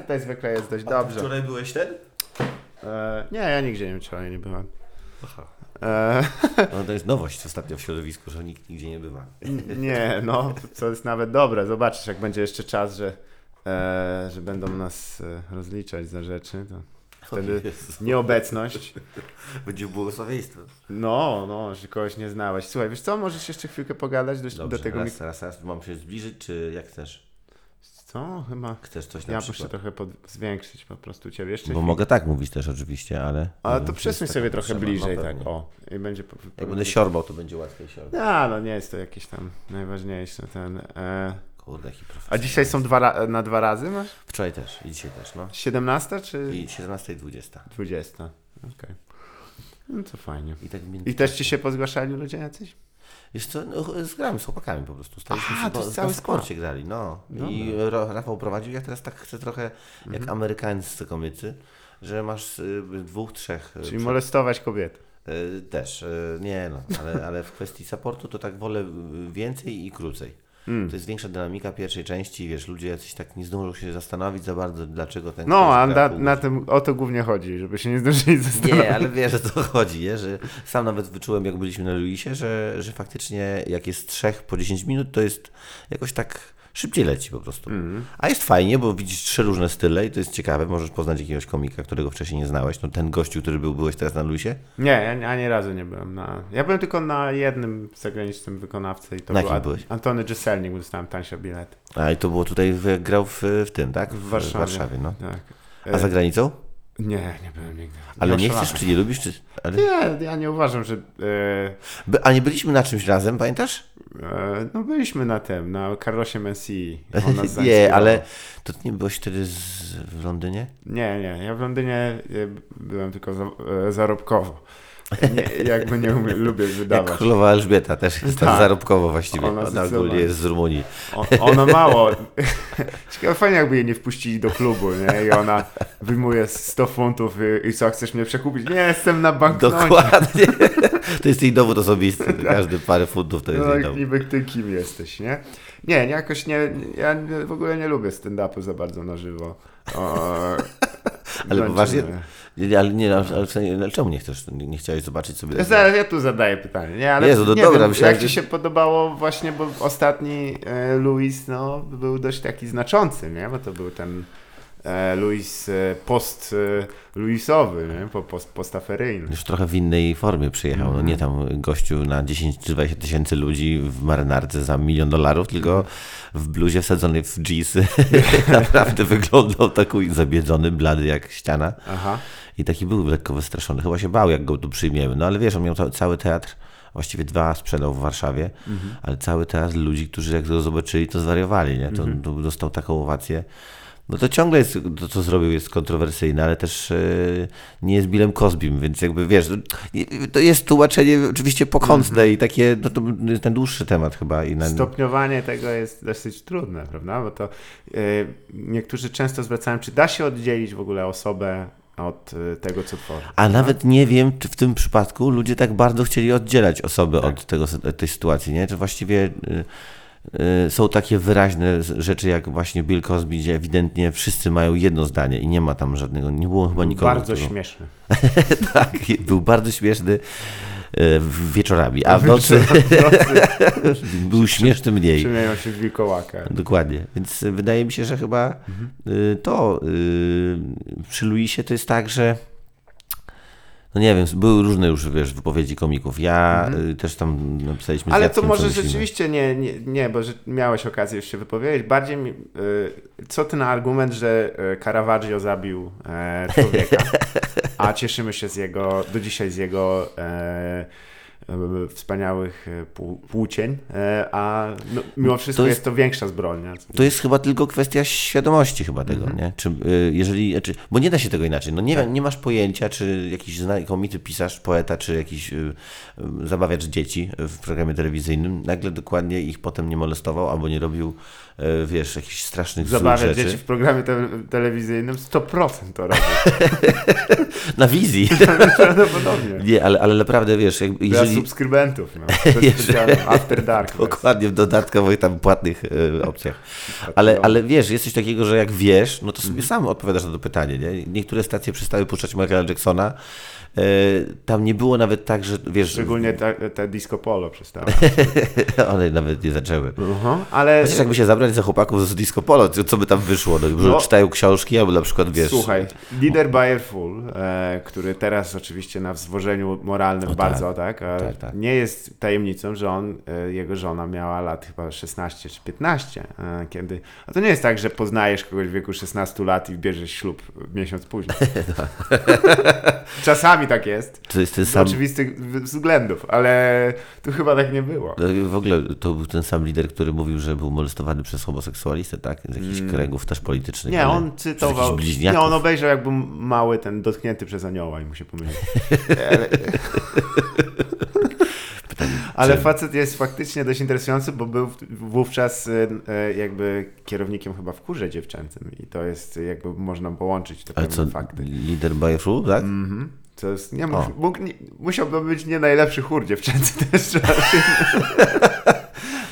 tutaj zwykle jest dość dobrze. Wczoraj byłeś ten? E, nie, ja nigdzie nie wczoraj nie byłem. Aha. E, No to jest nowość ostatnio w środowisku, że nikt nigdzie nie bywa. nie, no, co jest nawet dobre. Zobaczysz, jak będzie jeszcze czas, że, e, że będą nas e, rozliczać za rzeczy, to wtedy nieobecność. Będzie błogosławieństwo. No, no, że kogoś nie znałeś. Słuchaj, wiesz co, możesz jeszcze chwilkę pogadać do, Dobrze, do tego raz, mik- raz, raz. Mam się zbliżyć, czy jak chcesz? Co? Chyba. Chcesz coś na Ja muszę przykład? trochę pod... zwiększyć po prostu ciebie jeszcze. Bo chwilę. mogę tak mówić też oczywiście, ale... Ale to przesuń sobie trochę potrzeba. bliżej, No tak. pewnie. O. I będzie. Po, Jak będę siorbał, to będzie łatwiej siorbać. A, no nie jest to jakieś tam najważniejsze. Ten, e... Kurde, jaki A dzisiaj są dwa ra- na dwa razy masz? Wczoraj też i dzisiaj też, no. 17 czy I 17 i 20. 20? Okej. No to fajnie. I tak. I też ci się pozgłaszali ludzie jacyś? Wiesz co, no, zgramy z chłopakami po prostu. Staliśmy się, to cały sporcie grali, no. I Ro- Rafał prowadził, ja teraz tak chcę trochę jak Mhm. amerykańscy komicy, że masz y, dwóch, trzech... y, Czyli przed- molestować kobiety. y, też, nie no, ale, ale w kwestii supportu to tak wolę więcej i krócej. Mm. To jest większa dynamika pierwszej części, wiesz, ludzie jacyś tak nie zdążą się zastanowić za bardzo, dlaczego ten No, a na, na tym o to głównie chodzi, żeby się nie zdążyli zastanowić. Nie, ale wiesz, o co chodzi, nie? że sam nawet wyczułem, jak byliśmy na Luisie, że, że faktycznie jak jest trzech po 10 minut, to jest jakoś tak szybciej leci po prostu. Mhm. A jest fajnie, bo widzisz trzy różne style i to jest ciekawe, możesz poznać jakiegoś komika, którego wcześniej nie znałeś. No ten gościu, który był, byłeś teraz na Luisie? Nie, ja ani razu nie byłem na... Ja byłem tylko na jednym zagranicznym wykonawcy i to Na był Ad- byłeś? Antony Giselnik, bo dostałem tańsze bilety. A i to było tutaj, w- grał w, w tym, tak? W Warszawie. no. Tak. A za granicą? Nie, nie byłem nigdy. Ale nie chcesz, czy nie lubisz? Czy... Ale... Nie, ja nie uważam, że... E, By- A nie byliśmy na czymś razem, pamiętasz? e, no byliśmy na tym, na Carlosie Messi. Nie, ale to ty nie byłeś wtedy z, w Londynie? Nie, nie, ja w Londynie e, byłem tylko za, zarobkowo. Nie, jakby nie umiem, lubię Jak wydawać. królowa Elżbieta też jest tak Tak. zarobkowo właściwie. Ona Ona, ogólnie jest z Rumunii. O, ona mało. Ciekawe, fajnie jakby jej nie wpuścili do klubu, nie? I ona wyjmuje 100 funtów i, i co, chcesz mnie przekupić? Nie, jestem na banknocie. Dokładnie. To jest jej dowód osobisty. Każdy parę funtów to jest No jej jak dowód. niby ty kim jesteś, nie? Nie, jakoś nie, ja w ogóle nie lubię stand-upu za bardzo na żywo. O, Ale no, poważnie? nie. Ale, nie, ale, ale czemu nie chcesz? Nie, chciałeś zobaczyć sobie? Ja, zaraz, ja tu zadaję pytanie, nie? Ale Jezu, no nie dobra, wiem, myślałem, jak ci się podobało właśnie, bo ostatni e, Luis, no, był dość taki znaczący, nie? Bo to był ten e, Luis e, post e, Luisowy, nie? Po, post, postaferyjny. Już trochę w innej formie przyjechał. No nie tam gościu na 10 czy 20 tysięcy ludzi w marynarce za milion dolarów, tylko w bluzie wsadzonej w jeansy. Naprawdę wyglądał taki zabiedzony, blady jak ściana. Aha. I taki był lekko wystraszony. Chyba się bał, jak go tu przyjmiemy. No ale wiesz, on miał ca- cały teatr, właściwie dwa sprzedał w Warszawie, ale cały teatr ludzi, którzy jak go zobaczyli, to zwariowali, nie? To, to dostał taką owację. No to ciągle jest, to co zrobił jest kontrowersyjne, ale też e, nie jest Billem Cosbym, więc jakby wiesz, to, to jest tłumaczenie oczywiście pokątne i takie, no to jest ten dłuższy temat chyba. I na, Stopniowanie tego jest dosyć trudne, prawda? Bo to e, niektórzy często zwracają, czy da się oddzielić w ogóle osobę od e, tego, co tworzy. A nawet nie wiem, czy w tym przypadku ludzie tak bardzo chcieli oddzielać osoby od tego, tej sytuacji, nie? Czy właściwie y, y, są takie wyraźne rzeczy, jak właśnie Bill Cosby, gdzie ewidentnie wszyscy mają jedno zdanie i nie ma tam żadnego, nie było chyba nikogo. Bardzo kto- śmieszny. tak, był bardzo śmieszny y, wieczorami, a w nocy był śmieszny mniej. Przemieniał się w wilkołaka. Dokładnie. Więc y, wydaje mi się, że chyba y, to y, przy Luisie to jest tak, że no nie wiem, były różne już, wiesz, wypowiedzi komików. Ja y, też tam napisaliśmy Ale to może rzeczywiście nie, nie, nie, bo że miałeś okazję już się wypowiedzieć. Bardziej mi, y, co ty na argument, że y, Caravaggio zabił e, człowieka, a cieszymy się z jego, do dzisiaj z jego e, wspaniałych e, płócień, e, a no, mimo wszystko To jest, jest- to większa zbrodnia. To jest chyba tylko kwestia świadomości chyba tego, Mhm. nie? Czy, jeżeli, znaczy, bo nie da się tego inaczej. No nie, Tak. nie masz pojęcia, czy jakiś znakomity pisarz, poeta, czy jakiś zabawiacz dzieci w programie telewizyjnym nagle dokładnie ich potem nie molestował albo nie robił, wiesz, jakichś strasznych Zabawiać rzeczy. dzieci w programie te, telewizyjnym 100% to robi. Na wizji. Prawdopodobnie. Nie, ale, ale naprawdę wiesz, jak, jeżeli dodawali subskrybentów. No. After Dark. dokładnie w dodatkowych tam płatnych e, opcjach. Ale, ale wiesz, jest coś takiego, że jak wiesz, no to sobie sam odpowiadasz na to pytanie. Nie? Niektóre stacje przestały puszczać Michaela Jacksona. E, tam nie było nawet tak, że wiesz, Szczególnie te, te disco polo przestało. one nawet nie zaczęły. Aha, ale Chociaż jakby się zabrać za chłopaków z disco polo, co co by tam wyszło? No, No. czytają książki, albo na przykład wiesz. słuchaj, a Fool, e, który teraz oczywiście na wzwożeniu moralnym bardzo, tak, e, Tak, tak. nie jest tajemnicą, że on, e, jego żona miała lat chyba 16 czy 15, e, kiedy, a to nie jest tak, że poznajesz kogoś w wieku 16 lat i bierzesz ślub miesiąc później. Czasami tak jest. To jest ten Z sam. oczywistych względów, ale tu chyba tak nie było. No W ogóle to był ten sam lider, który mówił, że był molestowany przez homoseksualistę, tak? Z jakichś kręgów też politycznych. Mm. Nie, on cytował. Nie, on obejrzał jakby mały ten dotknięty przez anioła i mu się pomylił. Ale, ale facet jest faktycznie dość interesujący, bo był wówczas y, y, jakby kierownikiem chyba w kurze dziewczęcym i to jest jakby można połączyć te Ale co, fakty. lider rule, tak? Mhm. To jest, nie, mógł, mógł, nie, musiałby być nie najlepszy chór dziewczęcy też.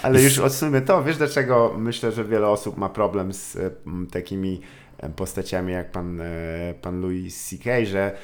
Ale już odsuńmy to. Wiesz dlaczego myślę, że wiele osób ma problem z e, m, takimi postaciami jak pan, e, pan Louis C.K., że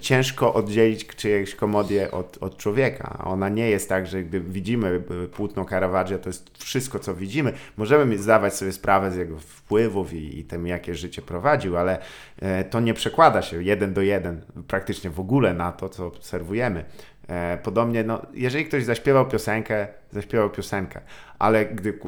ciężko oddzielić czyjeś komedię od, od człowieka. Ona nie jest tak, że gdy widzimy e, płótno Caravaggia, to jest wszystko, co widzimy. Możemy zdawać sobie sprawę z jego wpływów i, i tym, jakie życie prowadził, ale e, to nie przekłada się jeden do jeden praktycznie w ogóle na to, co obserwujemy. E, Podobnie, no, jeżeli ktoś zaśpiewał piosenkę, zaśpiewał piosenkę, ale gdy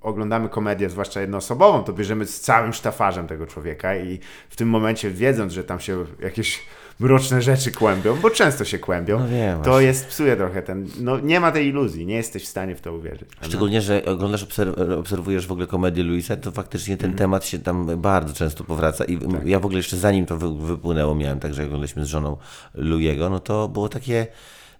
oglądamy komedię, zwłaszcza jednoosobową, to bierzemy z całym sztafarzem tego człowieka i w tym momencie, wiedząc, że tam się jakieś mroczne rzeczy kłębią, bo często się kłębią, No wiem, to jest, psuje trochę ten, no nie ma tej iluzji, nie jesteś w stanie w to uwierzyć. Szczególnie, że oglądasz, obserw- obserwujesz w ogóle komedię Luisa, to faktycznie ten temat się tam bardzo często powraca. I ja w ogóle jeszcze zanim to wy, wypłynęło, miałem tak, że jak oglądaliśmy z żoną Louiego, no to było takie.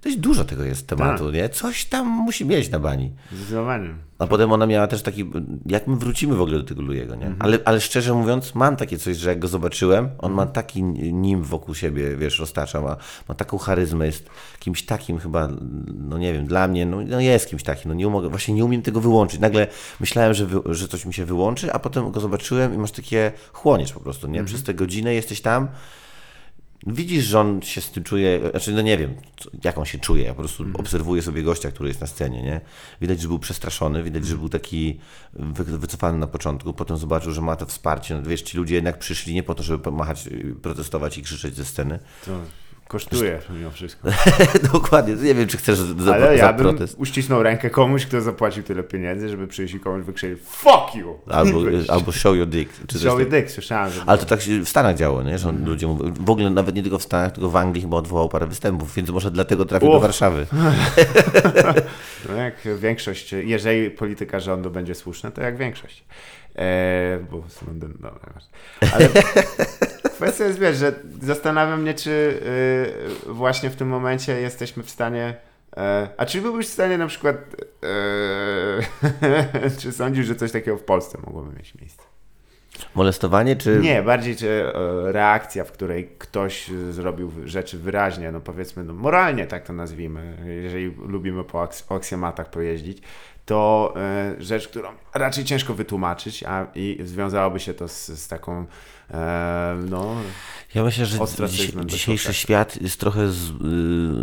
Dość dużo tego jest tematu, nie? Coś tam musi mieć na bani. Zdecydowanie. A potem ona miała też taki, jak my wrócimy w ogóle do tego Louiego, nie? Ale, ale szczerze mówiąc, mam takie coś, że jak go zobaczyłem, on ma taki nim wokół siebie, wiesz, roztacza, ma, ma taką charyzmę, jest kimś takim chyba, no nie wiem, dla mnie, no, no jest kimś takim, no nie mogę, właśnie nie umiem tego wyłączyć. Nagle myślałem, że, wy, że coś mi się wyłączy, a potem go zobaczyłem i masz takie, chłoniesz po prostu, nie? Przez tę godzinę jesteś tam, Widzisz, że on się z tym czuje, znaczy no nie wiem, jak on się czuje, ja po prostu obserwuję sobie gościa, który jest na scenie, nie? Widać, że był przestraszony, widać, że był taki wy, wycofany na początku, potem zobaczył, że ma to wsparcie, no wiesz, ci ludzie jednak przyszli nie po to, żeby pomachać, y, protestować i krzyczeć ze sceny. To kosztuje mimo wszystko. Dokładnie, nie wiem, czy chcesz za, Ale za ja bym protest. uścisnął rękę komuś, kto zapłacił tyle pieniędzy, żeby przyjść i komuś wykrzyczeć fuck you! Albo, albo show your dick. Coś Joey takiego. Dick, słyszałem, że Ale to tak się w Stanach działo, nie? że on, ludzie mówią, w ogóle nawet nie tylko w Stanach, tylko w Anglii chyba odwołał parę występów, więc może dlatego trafił do Uch. Warszawy. No jak większość, jeżeli polityka rządu będzie słuszna, to jak większość. Eee, bo z Londynu, nieważne. Ale kwestia jest, wiesz, że zastanawiam mnie, czy yy, właśnie w tym momencie jesteśmy w stanie. E, a czy byłbyś w stanie na przykład. E, czy sądzisz, że coś takiego w Polsce mogłoby mieć miejsce? Molestowanie, czy... Nie, bardziej czy e, reakcja, w której ktoś zrobił rzeczy wyraźnie, no powiedzmy, no moralnie tak to nazwijmy, jeżeli lubimy po aks- aksjomatach pojeździć, to e, rzecz, którą raczej ciężko wytłumaczyć, a i związałoby się to z, z taką, e, no, Ja myślę, że dziś, dzisiejszy świat jest trochę z, y,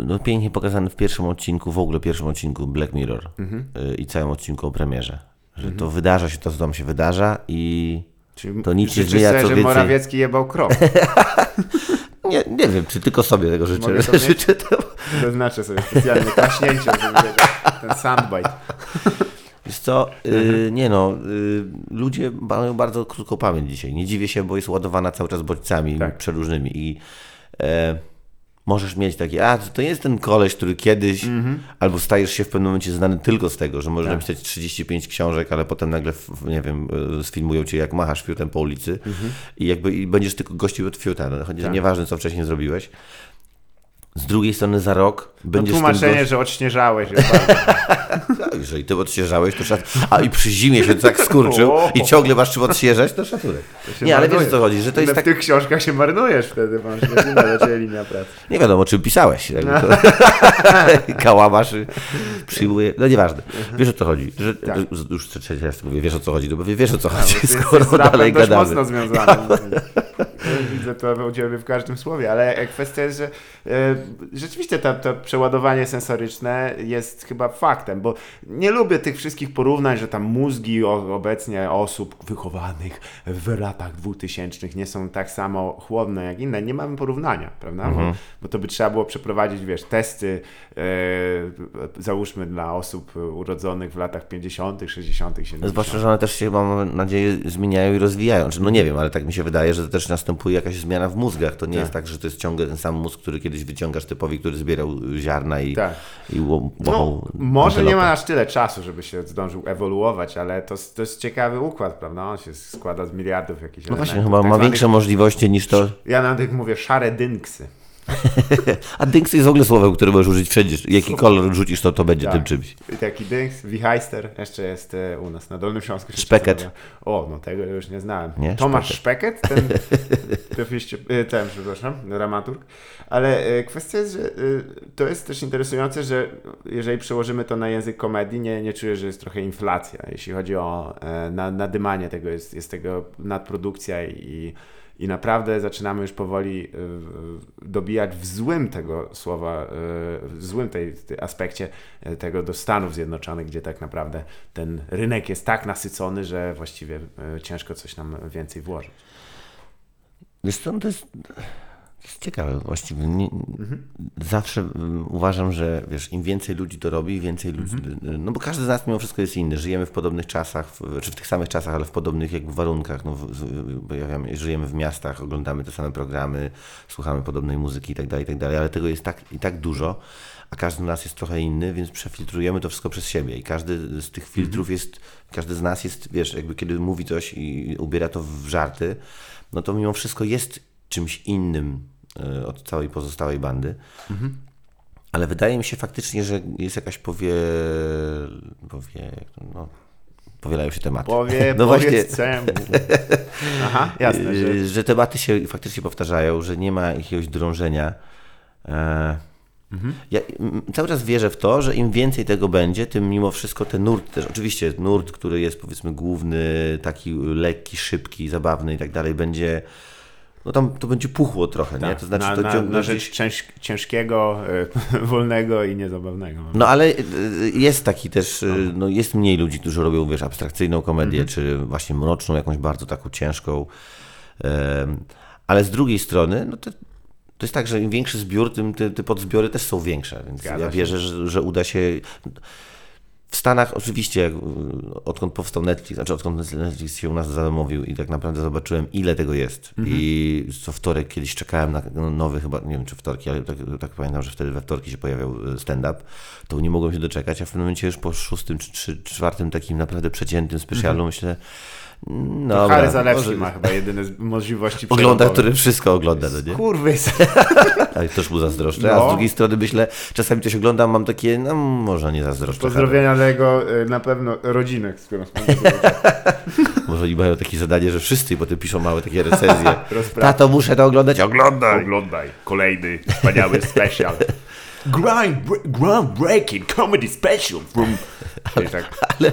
no, pięknie pokazany w pierwszym odcinku, w ogóle pierwszym odcinku Black Mirror Mhm. y, i całym odcinku o premierze. Że to wydarza się to, co tam się wydarza i czyli To nic nie życzysz zmienia, co że więcej- Morawiecki jebał krop. nie, nie wiem, czy tylko sobie tego życzę. Mogę to życzę to. Zaznaczę sobie specjalnie klaśnięcie, żeby wiedzieć, ten soundbite. Wiesz co, Mhm. y, nie no, y, ludzie mają bardzo krótką pamięć dzisiaj. Nie dziwię się, bo jest ładowana cały czas bodźcami Tak. przeróżnymi i e, możesz mieć takie, a to jest ten koleś, który kiedyś, Mhm. albo stajesz się w pewnym momencie znany tylko z tego, że możesz Tak. napisać 35 książek, ale potem nagle, nie wiem, y, sfilmują cię jak machasz fiutem po ulicy i jakby i będziesz tylko gościł od fiuta, no. Tak. nieważne co wcześniej zrobiłeś. Z drugiej strony za rok No będziesz tym tłumaczenie, gość- że odśnieżałeś. A jeżeli ty odświeżałeś, to szacunek. A i przy zimie się tak skurczył i ciągle masz czym odświeżać, to szacunek. Nie, ale wiesz marnuje. o co chodzi, że to jest w tak... tych książkach się marnujesz wtedy, masz ciebie linia pracy. Nie wiadomo, czym pisałeś. jakby To... Kałamarz y, przyjmuje. No nieważne. Wiesz o co chodzi. Że, Tak. Już trzeci raz mówię, wiesz o co chodzi, no bo wiesz o co Bo chodzi, ty skoro dalej gadamy. mocno związany. Widzę to u Ciebie w każdym słowie, ale kwestia jest, że e, rzeczywiście to, to przeładowanie sensoryczne jest chyba faktem, bo nie lubię tych wszystkich porównań, że tam mózgi obecnie osób wychowanych w latach 2000 nie są tak samo chłodne jak inne. Nie mamy porównania, prawda? Bo, bo to by trzeba było przeprowadzić, wiesz, testy e, załóżmy dla osób urodzonych w latach 50., 60., 70. Zwłaszcza, że one też się, mam nadzieję, zmieniają i rozwijają. No nie wiem, ale tak mi się wydaje, że to też następuje jakaś zmiana w mózgach. To nie jest tak, że to jest ciągle ten sam mózg, który kiedyś wyciągasz typowi, który zbierał ziarna i, Tak. i ło- No, łochał może nie ma aż tyle czasu, żeby się zdążył ewoluować, ale to, to jest ciekawy układ, prawda? On się składa z miliardów jakichś No właśnie, elementów. chyba tak ma większe możliwości niż to. Ja na tych mówię szare dynksy. A dynks jest w ogóle słowem, które możesz użyć wszędzie. Jaki kolor rzucisz, to to będzie Tak. tym czymś. I taki dynks, wichajster, jeszcze jest e, u nas na Dolnym Śląsku. Szpeket. O, no tego już nie znałem. Nie? Tomasz Szpeket, ten, e, ten, przepraszam, dramaturg. Ale e, kwestia jest, że to jest też interesujące, że jeżeli przełożymy to na język komedii, nie, nie czuję, że jest trochę inflacja. Jeśli chodzi o na, nadymanie tego, jest, jest tego nadprodukcja i, i naprawdę zaczynamy już powoli e, dobijać w złym tego słowa, e, w złym tej, tej aspekcie e, tego do Stanów Zjednoczonych, gdzie tak naprawdę ten rynek jest tak nasycony, że właściwie ciężko coś nam więcej włożyć. Wiesz no to jest ciekawe właściwie. Nie, Mhm. Zawsze mm, uważam, że wiesz, im więcej ludzi to robi, więcej ludzi. Mhm. No bo każdy z nas mimo wszystko jest inny. Żyjemy w podobnych czasach, w, czy w tych samych czasach, ale w podobnych jakby warunkach. No, pojawiamy, żyjemy w miastach, oglądamy te same programy, słuchamy podobnej muzyki itd., tak itd., ale tego jest tak i tak dużo. A każdy z nas jest trochę inny, więc przefiltrujemy to wszystko przez siebie. I każdy z tych filtrów jest, każdy z nas jest, wiesz, jakby kiedy mówi coś i ubiera to w żarty, no to mimo wszystko jest czymś innym od całej pozostałej bandy. Ale wydaje mi się faktycznie, że jest jakaś powie... powie no, powielają się tematy. Powie, no właśnie, czemu. Aha, jasne, że... że... że tematy się faktycznie powtarzają, że nie ma jakiegoś drążenia. E, Ja cały czas wierzę w to, że im więcej tego będzie, tym mimo wszystko ten nurt też, oczywiście nurt, który jest powiedzmy główny, taki lekki, szybki, zabawny i tak dalej, będzie, no tam to będzie puchło trochę, nie? To znaczy Tak, na, to na, na gdzieś- rzecz cięż, ciężkiego, e, wolnego i niezabawnego. No ale y, jest taki też, y, no jest mniej ludzi, którzy robią, wiesz, abstrakcyjną komedię, czy właśnie mroczną, jakąś bardzo taką ciężką. Ale z drugiej strony, no to, to jest tak, że im większy zbiór, tym te, te podzbiory też są większe, więc Zgadza ja wierzę, że, że uda się... W Stanach oczywiście, y, odkąd powstał Netflix, znaczy odkąd Netflix się u nas zamówił i tak naprawdę zobaczyłem, ile tego jest. I co wtorek kiedyś czekałem na no, nowy chyba, nie wiem czy wtorki, ale tak, tak pamiętam, że wtedy we wtorki się pojawiał y, stand-up, to nie mogłem się doczekać, a w pewnym momencie już po szóstym czy, czy czwartym takim naprawdę przeciętym specjalu myślę, no Harry Zalewski ma chyba jedyne z- możliwości Ogląda, który wszystko ogląda, no nie? Kurwys. Ale też mu zazdroszczę, a No. z drugiej strony myślę, czasami coś oglądam, mam takie, no może nie zazdroszczę. Pozdrowienia dla jego e, na pewno rodziny, z którą Może i mają takie zadanie, że wszyscy i potem piszą małe takie recenzje. Tato, muszę to oglądać. Oglądaj! Oglądaj, kolejny wspaniały special. Grind, groundbreaking comedy special from... Ale, tak.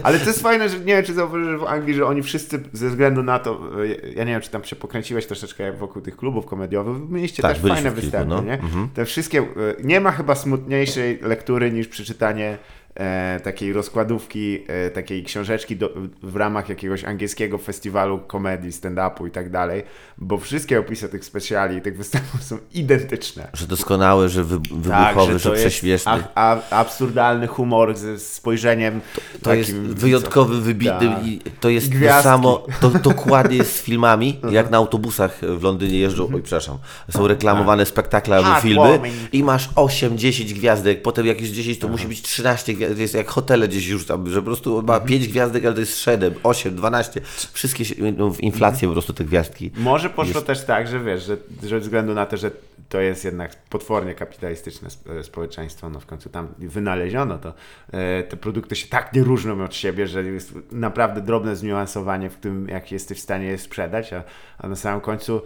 ale... to jest fajne, że nie wiem, czy zauważyłeś w Anglii, że oni wszyscy ze względu na to, e, ja nie wiem, czy tam się pokręciłeś troszeczkę wokół tych klubów komediowych, mieliście Tak, też fajne kilku, występy, no. nie? Te wszystkie, e, nie ma chyba smutniejszej lektury niż przeczytanie e, takiej rozkładówki, e, takiej książeczki do, w ramach jakiegoś angielskiego festiwalu komedii, stand-upu i tak dalej, bo wszystkie opisy tych specjali i tych występów są identyczne. Że doskonały, że wy, wybuchowy, że, to jest prześmieszny. a, a, absurdalny humor ze spojrzeniem To jest takim, wyjątkowy, wybitny Tak. i to jest to Gwiazdki. samo, to dokładnie jest z filmami, jak na autobusach w Londynie jeżdżą, oj przepraszam, są reklamowane spektakle albo filmy i masz 8-10 gwiazdek, potem jak już 10 to musi być 13 gwiazdek gwiazdek, jest jak hotele gdzieś już tam, że po prostu ma Mhm. 5 gwiazdek, ale to jest 7, 8, 12. Wszystkie się, no, w inflację po prostu te gwiazdki. Może poszło też tak, że wiesz, że, że ze względu na to, że to jest jednak potwornie kapitalistyczne e, społeczeństwo, no w końcu tam wynaleziono to, e, te produkty się tak nie różnią od siebie, że jest naprawdę drobne zniuansowanie w tym, jak jesteś w stanie je sprzedać, a, a na samym końcu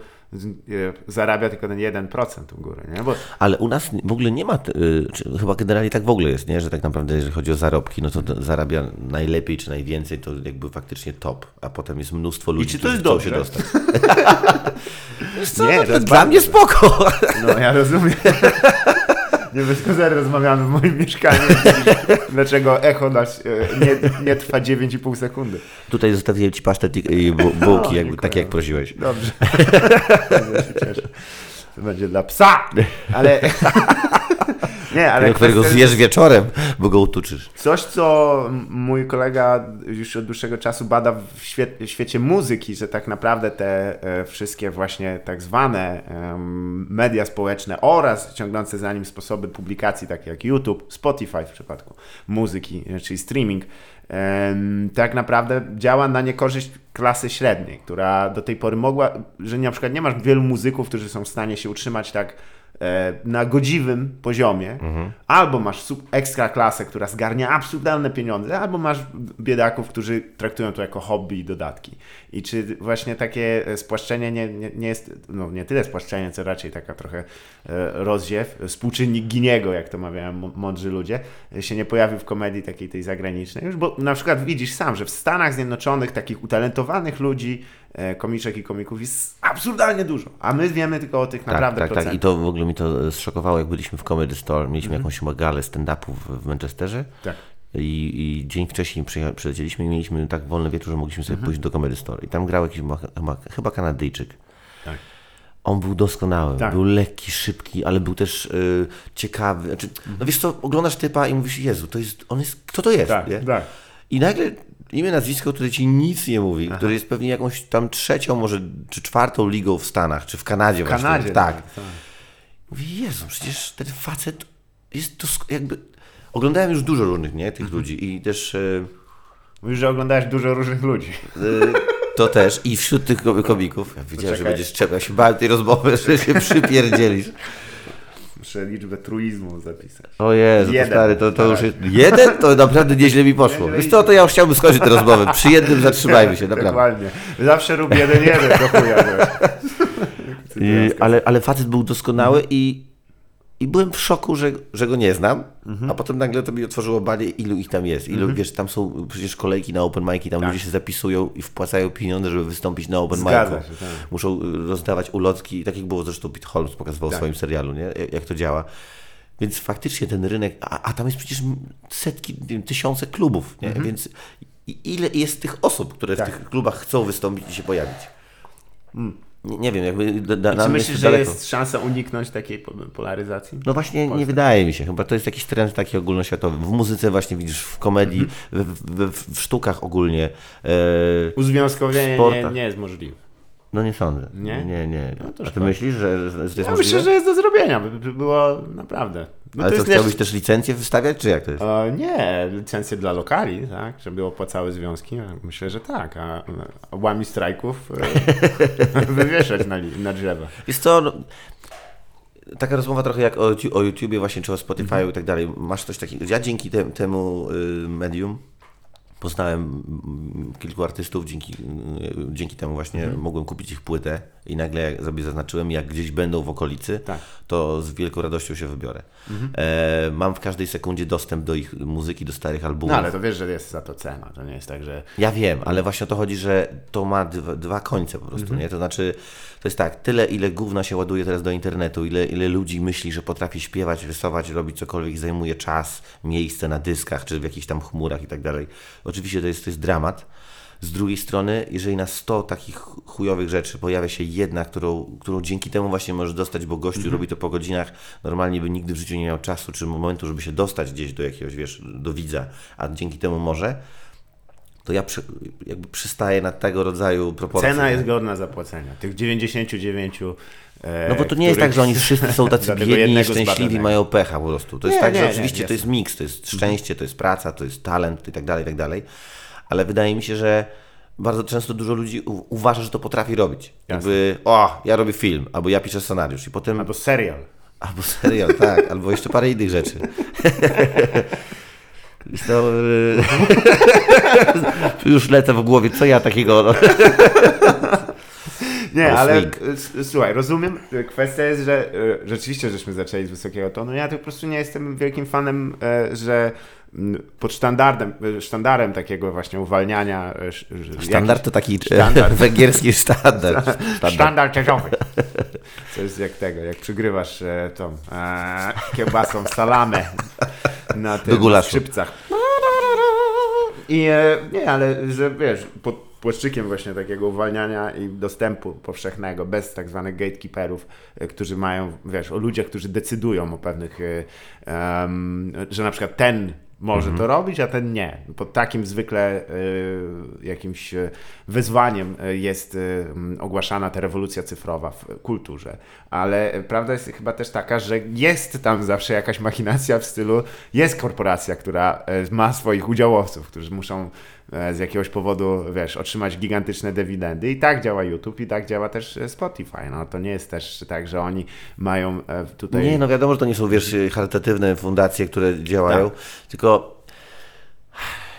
zarabia tylko ten 1% u góry, nie? Bo Ale u nas w ogóle nie ma, y, czy chyba generalnie tak w ogóle jest, nie? że tak naprawdę jeżeli chodzi o zarobki, no to to zarabia najlepiej czy najwięcej, to jakby faktycznie top, a potem jest mnóstwo ludzi, czy to którzy jest chcą dobrze? się dostać. nie, no, to jest dla mnie spoko. No ja rozumiem. Nie bez kozery rozmawiamy w moim mieszkaniu. Dlaczego echo nas e, nie, nie trwa 9,5 sekundy. Tutaj zostawiłem ci pasztet i, i bu- bułki, jakby, tak jak prosiłeś. Dobrze. Bardzo się cieszę. To będzie dla psa. Ale. Nie, ale. Tego, którego zjesz wieczorem, bo go utuczysz. Coś, co mój kolega już od dłuższego czasu bada w świe- świecie muzyki, że tak naprawdę te e, wszystkie właśnie tak zwane em, media społeczne oraz ciągnące za nim sposoby publikacji, takie jak YouTube, Spotify w przypadku muzyki, e, czyli streaming, em, tak naprawdę działa na niekorzyść klasy średniej, która do tej pory mogła, że na przykład nie masz wielu muzyków, którzy są w stanie się utrzymać tak e, na godziwym poziomie, albo masz ekstra klasę, która zgarnia absurdalne pieniądze, albo masz biedaków, którzy traktują to jako hobby i dodatki. I czy właśnie takie e, spłaszczenie nie, nie, nie jest, no nie tyle spłaszczenie, co raczej taka trochę e, rozziew, współczynnik Giniego, jak to mawiają mądrzy ludzie, e, się nie pojawił w komedii takiej tej zagranicznej już, bo na przykład widzisz sam, że w Stanach Zjednoczonych takich utalentowanych ludzi, e, komiczek i komików jest absurdalnie dużo, a my wiemy tylko o tych Tak, naprawdę tak, tak. procentach. I to w ogóle mi to zszokowało, jak byliśmy w Comedy Store, mieliśmy jakąś chyba galę stand-upów w Manchesterze. Tak. I, I dzień wcześniej przylecieliśmy i mieliśmy tak wolny wieczór, że mogliśmy sobie pójść do Comedy Store. I tam grał jakiś chyba Kanadyjczyk. Tak. On był doskonały, Tak. był lekki, szybki, ale był też y, ciekawy. Znaczy, No wiesz co, oglądasz typa i mówisz, Jezu, to jest, on jest, kto to jest? Tak, nie? tak. I nagle imię, nazwisko, które ci nic nie mówi, które jest pewnie jakąś tam trzecią, może czy czwartą ligą w Stanach, czy w Kanadzie W właśnie. Kanadzie. Tak. tak. Mówię, Jezu, przecież ten facet jest to jakby... Oglądałem już dużo różnych, nie, tych Mhm. ludzi i też... E, Mówisz, że oglądałeś dużo różnych ludzi. e, to też i wśród tych ko- komików. Ja wiedziałem, że Poczekaj. będziesz trzeba. Ja się bałem tej rozmowy, że się przypierdzielisz. Muszę liczbę truizmu zapisać. O Jezu, to Jeden. stary, to, to już jest... Jeden? To naprawdę nieźle mi poszło. Wiesz co, to ja już chciałbym skończyć tę rozmowę. Przy jednym zatrzymajmy się, naprawdę. Dokładnie. Zawsze rób jeden jeden do chuja. wiesz. I, ale, ale facet był doskonały i, i byłem w szoku, że, że go nie znam, a potem nagle to mi otworzyło banie, ilu ich tam jest. Ilu, wiesz, tam są przecież kolejki na open mic'i, tam ludzie się zapisują i wpłacają pieniądze, żeby wystąpić na open mic'u. tak. Muszą y, rozdawać ulotki, tak jak było zresztą Pete Holmes pokazywał w Tak. swoim serialu, nie? Jak- jak to działa. Więc faktycznie ten rynek, a, a tam jest przecież setki, wiem, tysiące klubów, nie? Więc i- ile jest tych osób, które Tak. w tych klubach chcą wystąpić i się pojawić? Nie, nie wiem, jakby da, da, Czy myślisz, że daleko. jest szansa uniknąć takiej po- polaryzacji? No właśnie nie wydaje mi się, chyba to jest jakiś trend taki ogólnoświatowy. W muzyce właśnie widzisz, w komedii, Mhm. w, w, w, w sztukach ogólnie. E, Uzwiązkowienie nie, nie jest możliwe. no nie sądzę. Nie? Nie, nie. No A ty szkoda. myślisz, że, że to jest Ja możliwe? myślę, że jest do zrobienia. By było naprawdę. No Ale to, jest chciałbyś też licencję wystawiać, czy jak to jest? E, nie, licencje dla lokali, tak, żeby opłacały związki. Myślę, że tak. A, łami strajków e, wywieszać na, na drzewa. Jest co, no, taka rozmowa trochę jak o, o YouTubie właśnie, czy o Spotify'u Mhm. i tak dalej. Masz coś takiego. Ja dzięki te, temu y, medium poznałem kilku artystów, dzięki, y, dzięki temu właśnie Mhm. mogłem kupić ich płytę i nagle jak sobie zaznaczyłem, jak gdzieś będą w okolicy, Tak. to z wielką radością się wybiorę. Mhm. E, mam w każdej sekundzie dostęp do ich muzyki, do starych albumów. No ale to wiesz, że jest za to cena. To nie jest tak, że Ja wiem, ale właśnie o to chodzi, że to ma dwa, dwa końce po prostu, nie? To znaczy, to jest tak, tyle ile gówna się ładuje teraz do internetu, ile, ile ludzi myśli, że potrafi śpiewać, rysować, robić cokolwiek, zajmuje czas, miejsce na dyskach, czy w jakichś tam chmurach i tak dalej. Oczywiście to jest, to jest dramat. Z drugiej strony, jeżeli na 100 takich chujowych rzeczy pojawia się jedna, którą, którą dzięki temu właśnie możesz dostać, bo gościu robi to po godzinach, normalnie by nigdy w życiu nie miał czasu czy momentu, żeby się dostać gdzieś do jakiegoś, wiesz, do widza, a dzięki temu może, to ja przy, jakby przystaję na tego rodzaju proporcje. Cena nie? jest godna zapłacenia. Tych 99 e, No bo to nie jest tak, że oni wszyscy są tacy biedni i jednego szczęśliwi, zbadanego. mają pecha po prostu. To jest Nie, tak, nie, że nie, oczywiście to jasne. jest miks, to jest szczęście, to jest praca, to jest talent i tak dalej, i tak dalej. Ale wydaje mi się, że bardzo często dużo ludzi uważa, że to potrafi robić. Jakby, o, ja robię film, albo ja piszę scenariusz i potem, Albo serial. albo serial, tak, albo jeszcze parę innych rzeczy. Co, y, już lecę w głowie, co ja takiego... No. Nie, ale e, słuchaj, rozumiem. e, Kwestia jest, że e, rzeczywiście żeśmy zaczęli z wysokiego tonu. Ja to po prostu nie jestem wielkim fanem, e, że pod sztandarem, e, sztandarem takiego właśnie uwalniania. e, sz- że- Standard to taki Standard. węgierski standard. jakiś- standard. Sztandar jazzowy. To jest jak tego, jak przygrywasz e, tą e, kiełbasą salamę na gulaszu. skrzypcach. I e, nie, ale że wiesz, pod płaszczykiem właśnie takiego uwalniania i dostępu powszechnego, bez tak zwanych gatekeeperów, e, którzy mają, wiesz, o ludziach, którzy decydują o pewnych, e, em, że na przykład ten może to robić, a ten nie. Pod takim zwykle e, jakimś e, wyzwaniem e, jest e, m, ogłaszana ta rewolucja cyfrowa w kulturze. Ale e, prawda jest chyba też taka, że jest tam zawsze jakaś machinacja w stylu, jest korporacja, która ma swoich udziałowców, którzy muszą z jakiegoś powodu, wiesz, otrzymać gigantyczne dywidendy. I tak działa YouTube, i tak działa też e, Spotify. No to nie jest też tak, że oni mają e, tutaj... Nie, no wiadomo, że to nie są, wiesz, charytatywne fundacje, które działają, Tak. tylko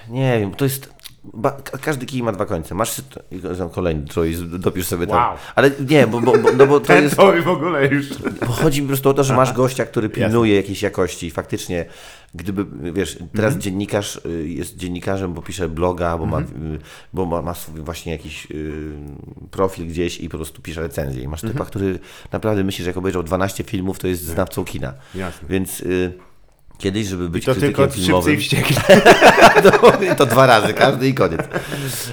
nie wiem, to jest... Ba, ka- każdy kij ma dwa końce. Masz za- kolejny trój, dopisz sobie tam. Wow. Ale nie, bo, bo, bo, no bo to jest... to w ogóle już... Bo chodzi po prostu o to, że masz gościa, który pilnuje jakiejś jakości i faktycznie, gdyby, wiesz, teraz Mhm. dziennikarz y, jest dziennikarzem, bo pisze bloga, bo, ma, Mhm. bo ma, ma właśnie jakiś y, profil gdzieś i po prostu pisze recenzję. I masz typa, Mhm. który naprawdę myśli, że jak obejrzał 12 filmów, to jest znawcą kina. Jasne. Więc y, kiedyś, żeby być To tylko krytykiem i filmowym, wściekli. to, to dwa razy, każdy i koniec.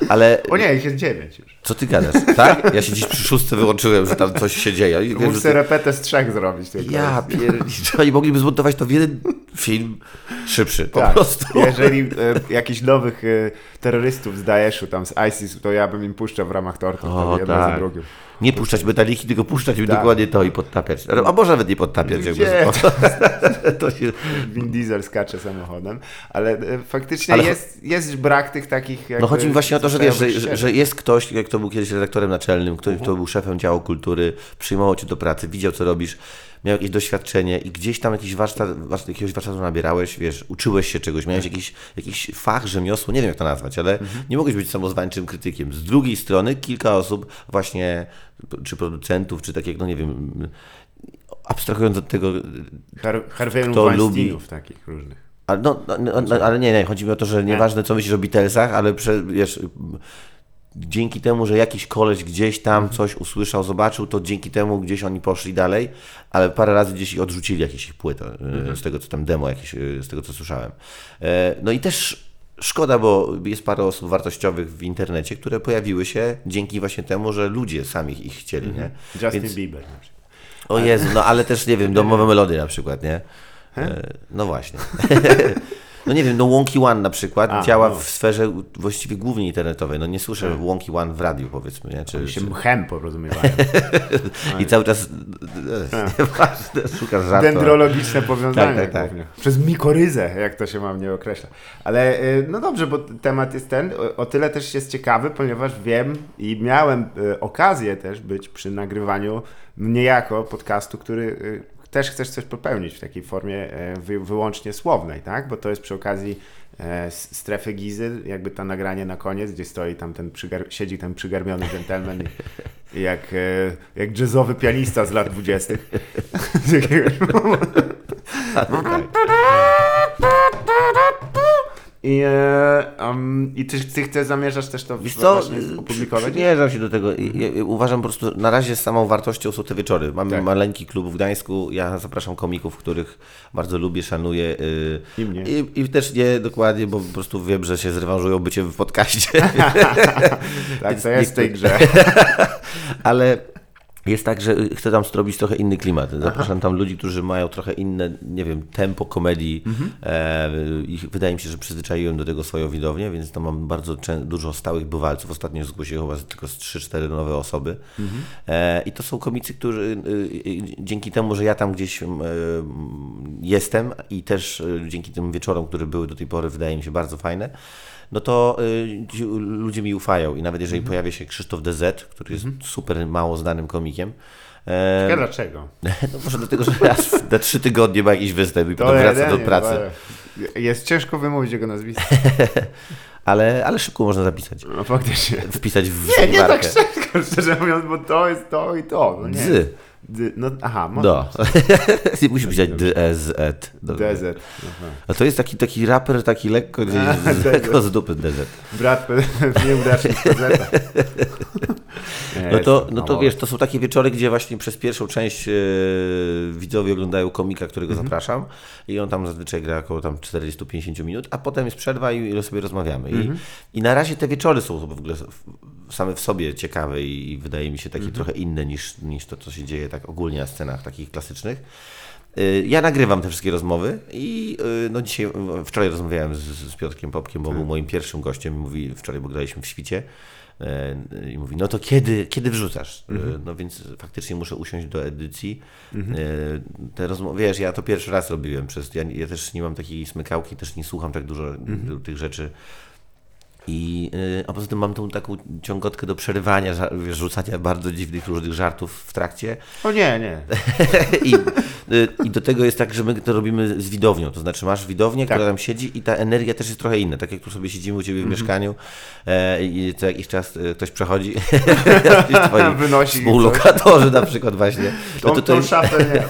Ale O nie, jest dziewięć już. co ty gadasz, tak? Ja się dziś przy szóstce wyłączyłem, że tam coś się dzieje. I sobie repetę z trzech zrobić. Tylko. ja pierdziczę, oni mogliby zmontować to w jeden film szybszy, po Tak. prostu. Jeżeli e, jakichś nowych e, terrorystów z Daeszu, tam z ISIS, to ja bym im puszczał w ramach tortu. O, to jedno za tak. drugim. Nie puszczać metaliki, tylko puszczać Tak. dokładnie to i podtapiać. A może nawet nie podtapiać. Jakby, to się... Win Diesel skacze samochodem, ale e, faktycznie Ale jest, jest brak tych takich... No chodzi mi właśnie o to, że wiesz, że, że, jest ktoś, jak to był kiedyś redaktorem naczelnym, ktoś, Mhm. kto był szefem działu kultury, przyjmował cię do pracy, widział co robisz, miał jakieś doświadczenie i gdzieś tam jakiś warsztat, warsztat, jakiegoś warsztatu nabierałeś, wiesz, uczyłeś się czegoś, miałeś jakiś, jakiś fach, rzemiosło, nie wiem jak to nazwać, ale Mhm. nie mogłeś być samozwańczym krytykiem. Z drugiej strony kilka osób właśnie, czy producentów, czy tak jak, no nie wiem, abstrahując od tego, Har- kto Weinsteinów takich różnych. ale, no, no, no, no, ale nie, nie, chodzi mi o to, że nieważne co myślisz o Beatlesach, ale prze, wiesz, dzięki temu, że jakiś koleś gdzieś tam coś usłyszał, zobaczył, to dzięki temu gdzieś oni poszli dalej, ale parę razy gdzieś ich odrzucili jakieś ich płyty, e, z tego co tam demo, jakieś, e, z tego co słyszałem. E, No i też szkoda, bo jest parę osób wartościowych w internecie, które pojawiły się dzięki właśnie temu, że ludzie sami ich chcieli, nie? Justin Więc- Bieber na przykład. o Jezu, no ale też, nie wiem, domowe melody na przykład, nie? No właśnie. No nie wiem, no Wonky One na przykład A, działa no. w sferze właściwie głównie internetowej. No nie słyszę Wonky One w radiu, powiedzmy, nie? Czy, się czy, mchem porozumiewają. I cały czas szukasz żartu. Dendrologiczne powiązania Tak, tak, tak. głównie. Przez mikoryzę, jak to się ma mnie określa. Ale y, no dobrze, bo temat jest ten, o, o tyle też jest ciekawy, ponieważ wiem i miałem y, okazję też być przy nagrywaniu niejako podcastu, który y, też chcesz coś popełnić w takiej formie y, wy, wyłącznie słownej, tak? Bo to jest przy okazji e, strefy Gizy, jakby to nagranie na koniec, gdzie stoi tam ten przygar- siedzi ten przygarbiony gentleman i jak, e, jak jazzowy pianista z lat dwudziestych. I, um, i ty, ty chcesz, zamierzasz też to Wiesz co, opublikować? przymierzam się do tego. I, uważam po prostu, na razie z samą wartością są te wieczory. Mamy Tak. maleńki klub w Gdańsku, ja zapraszam komików, których bardzo lubię, szanuję. y, I mnie. I, I też nie dokładnie, bo po prostu wiem, że się zrewanżują byciem w podcaście. Tak, to jest w tej grze. Ale Jest tak, że y, chcę tam zrobić trochę inny klimat. Zapraszam tam ludzi, którzy mają trochę inne, nie wiem, tempo komedii Mhm. e, i wydaje mi się, że przyzwyczaiłem do tego swoją widownię, więc tam mam bardzo dużo stałych bywalców. Ostatnio zgłosiłem chyba tylko z 3-4 nowe osoby. Mhm. E, I to są komicy, którzy y, dzięki temu, że ja tam gdzieś y, jestem i też dzięki tym wieczorom, które były do tej pory, wydaje mi się bardzo fajne, no to y, ludzie mi ufają i nawet jeżeli Mhm. pojawia się Krzysztof DZ, który jest super mało znanym komikiem, e, Ciekawe dlaczego? no może dlatego, że raz na trzy tygodnie ma jakiś występ i potem wraca do pracy, Jest ciężko wymówić jego nazwisko. ale, ale szybko można zapisać, No faktycznie. wpisać w Nie, nie tak wyszukiwarkę. szczerze, szczerze mówiąc, bo to jest to i to. No nie. Dzy. Dy, no aha, może. Nie musi D. Dobrze. DZ. Aha. A to jest taki, taki raper, taki lekko DZ. lekko z dupy DZ. Brat nieudacznik PZ. No to, no to wiesz, to są takie wieczory, gdzie właśnie przez pierwszą część e, widzowie oglądają komika, którego Mhm. zapraszam i on tam zazwyczaj gra około tam 40-50 minut, a potem jest przerwa i, sobie rozmawiamy. Mhm. I, I na razie te wieczory są w ogóle same w sobie ciekawe i, i wydaje mi się takie Mhm. trochę inne niż, niż to, co się dzieje tak ogólnie na scenach takich klasycznych. Y, Ja nagrywam te wszystkie rozmowy i y, no dzisiaj, wczoraj rozmawiałem z, z Piotrkiem Popkiem, bo był moim pierwszym gościem i mówi, wczoraj, bo graliśmy w świcie y, i mówi, no to kiedy, kiedy wrzucasz? Y, No więc faktycznie muszę usiąść do edycji. Y, Te rozmowy, wiesz, ja to pierwszy raz robiłem, przez, ja, ja też nie mam takiej smykałki, też nie słucham tak dużo tych rzeczy. I, y, a poza tym mam tą taką ciągotkę do przerywania, wiesz, rzucania bardzo dziwnych różnych żartów w trakcie. O nie, nie. I, y, I do tego jest tak, że my to robimy z widownią. To znaczy masz widownię, Tak. która tam siedzi i ta energia też jest trochę inna. Tak jak tu sobie siedzimy u Ciebie w mieszkaniu e, i co jakiś czas e, ktoś przechodzi, Wynosi współlokatorzy na przykład właśnie. Tą, No to, to, tą szafę nie.